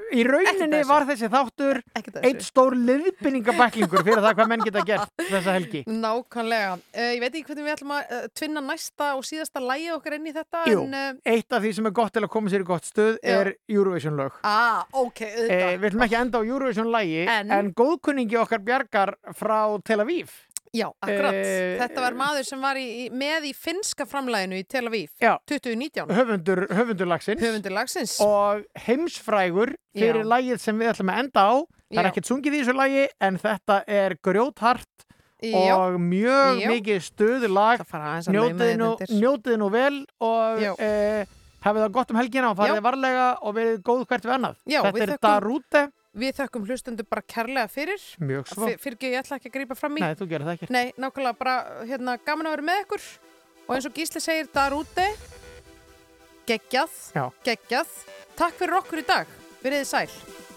Í rauninni var þessi þáttur eitt stór liðbynningabæklingur fyrir það hvað menn geta gert þessa helgi. Nákvæmlega. Uh, ég veit ekki hvernig við ætlum að uh, tvinna næsta og síðasta lægi okkar inn í þetta. Jú, En, uh, eitt af því sem er gott til að koma sér í gott stuð Já. er Eurovision lög. ah, ok, auðvitað. við ætlum ekki að enda á Eurovision lægi En? en, góðkunningi okkar bjargar frá Tel Aviv. Já, akkurat. Eh, Þetta var maður sem var í, með í finska framlæginu í Tel Aviv. Já. 2019. Höfundur, höfundur lagsins. Höfundur lagsins. Og heimsfrægur fyrir Já. lægið sem við ætlum að enda á. Það er ekkert sungið í þessu lægi en þetta er grjóthart og mjög mikið stuðu lag. lauma Njótið nú, vel og e, hafið það gott um helgina og farið varlega og verið góð hvert við annað. Já, þetta við er þökkum- Darúte. Við þökkum hlustundu bara kærlega fyrir. Mjög svo. Fyr- Fyrir ekki, ég ætla ekki að grípa fram í. Nei, þú gerir það ekki. Nei, nákvæmlega bara hérna, gaman að vera með ykkur og eins og Gísli segir þar úti geggjað, Já. geggjað Takk fyrir okkur í dag, verið þið sæl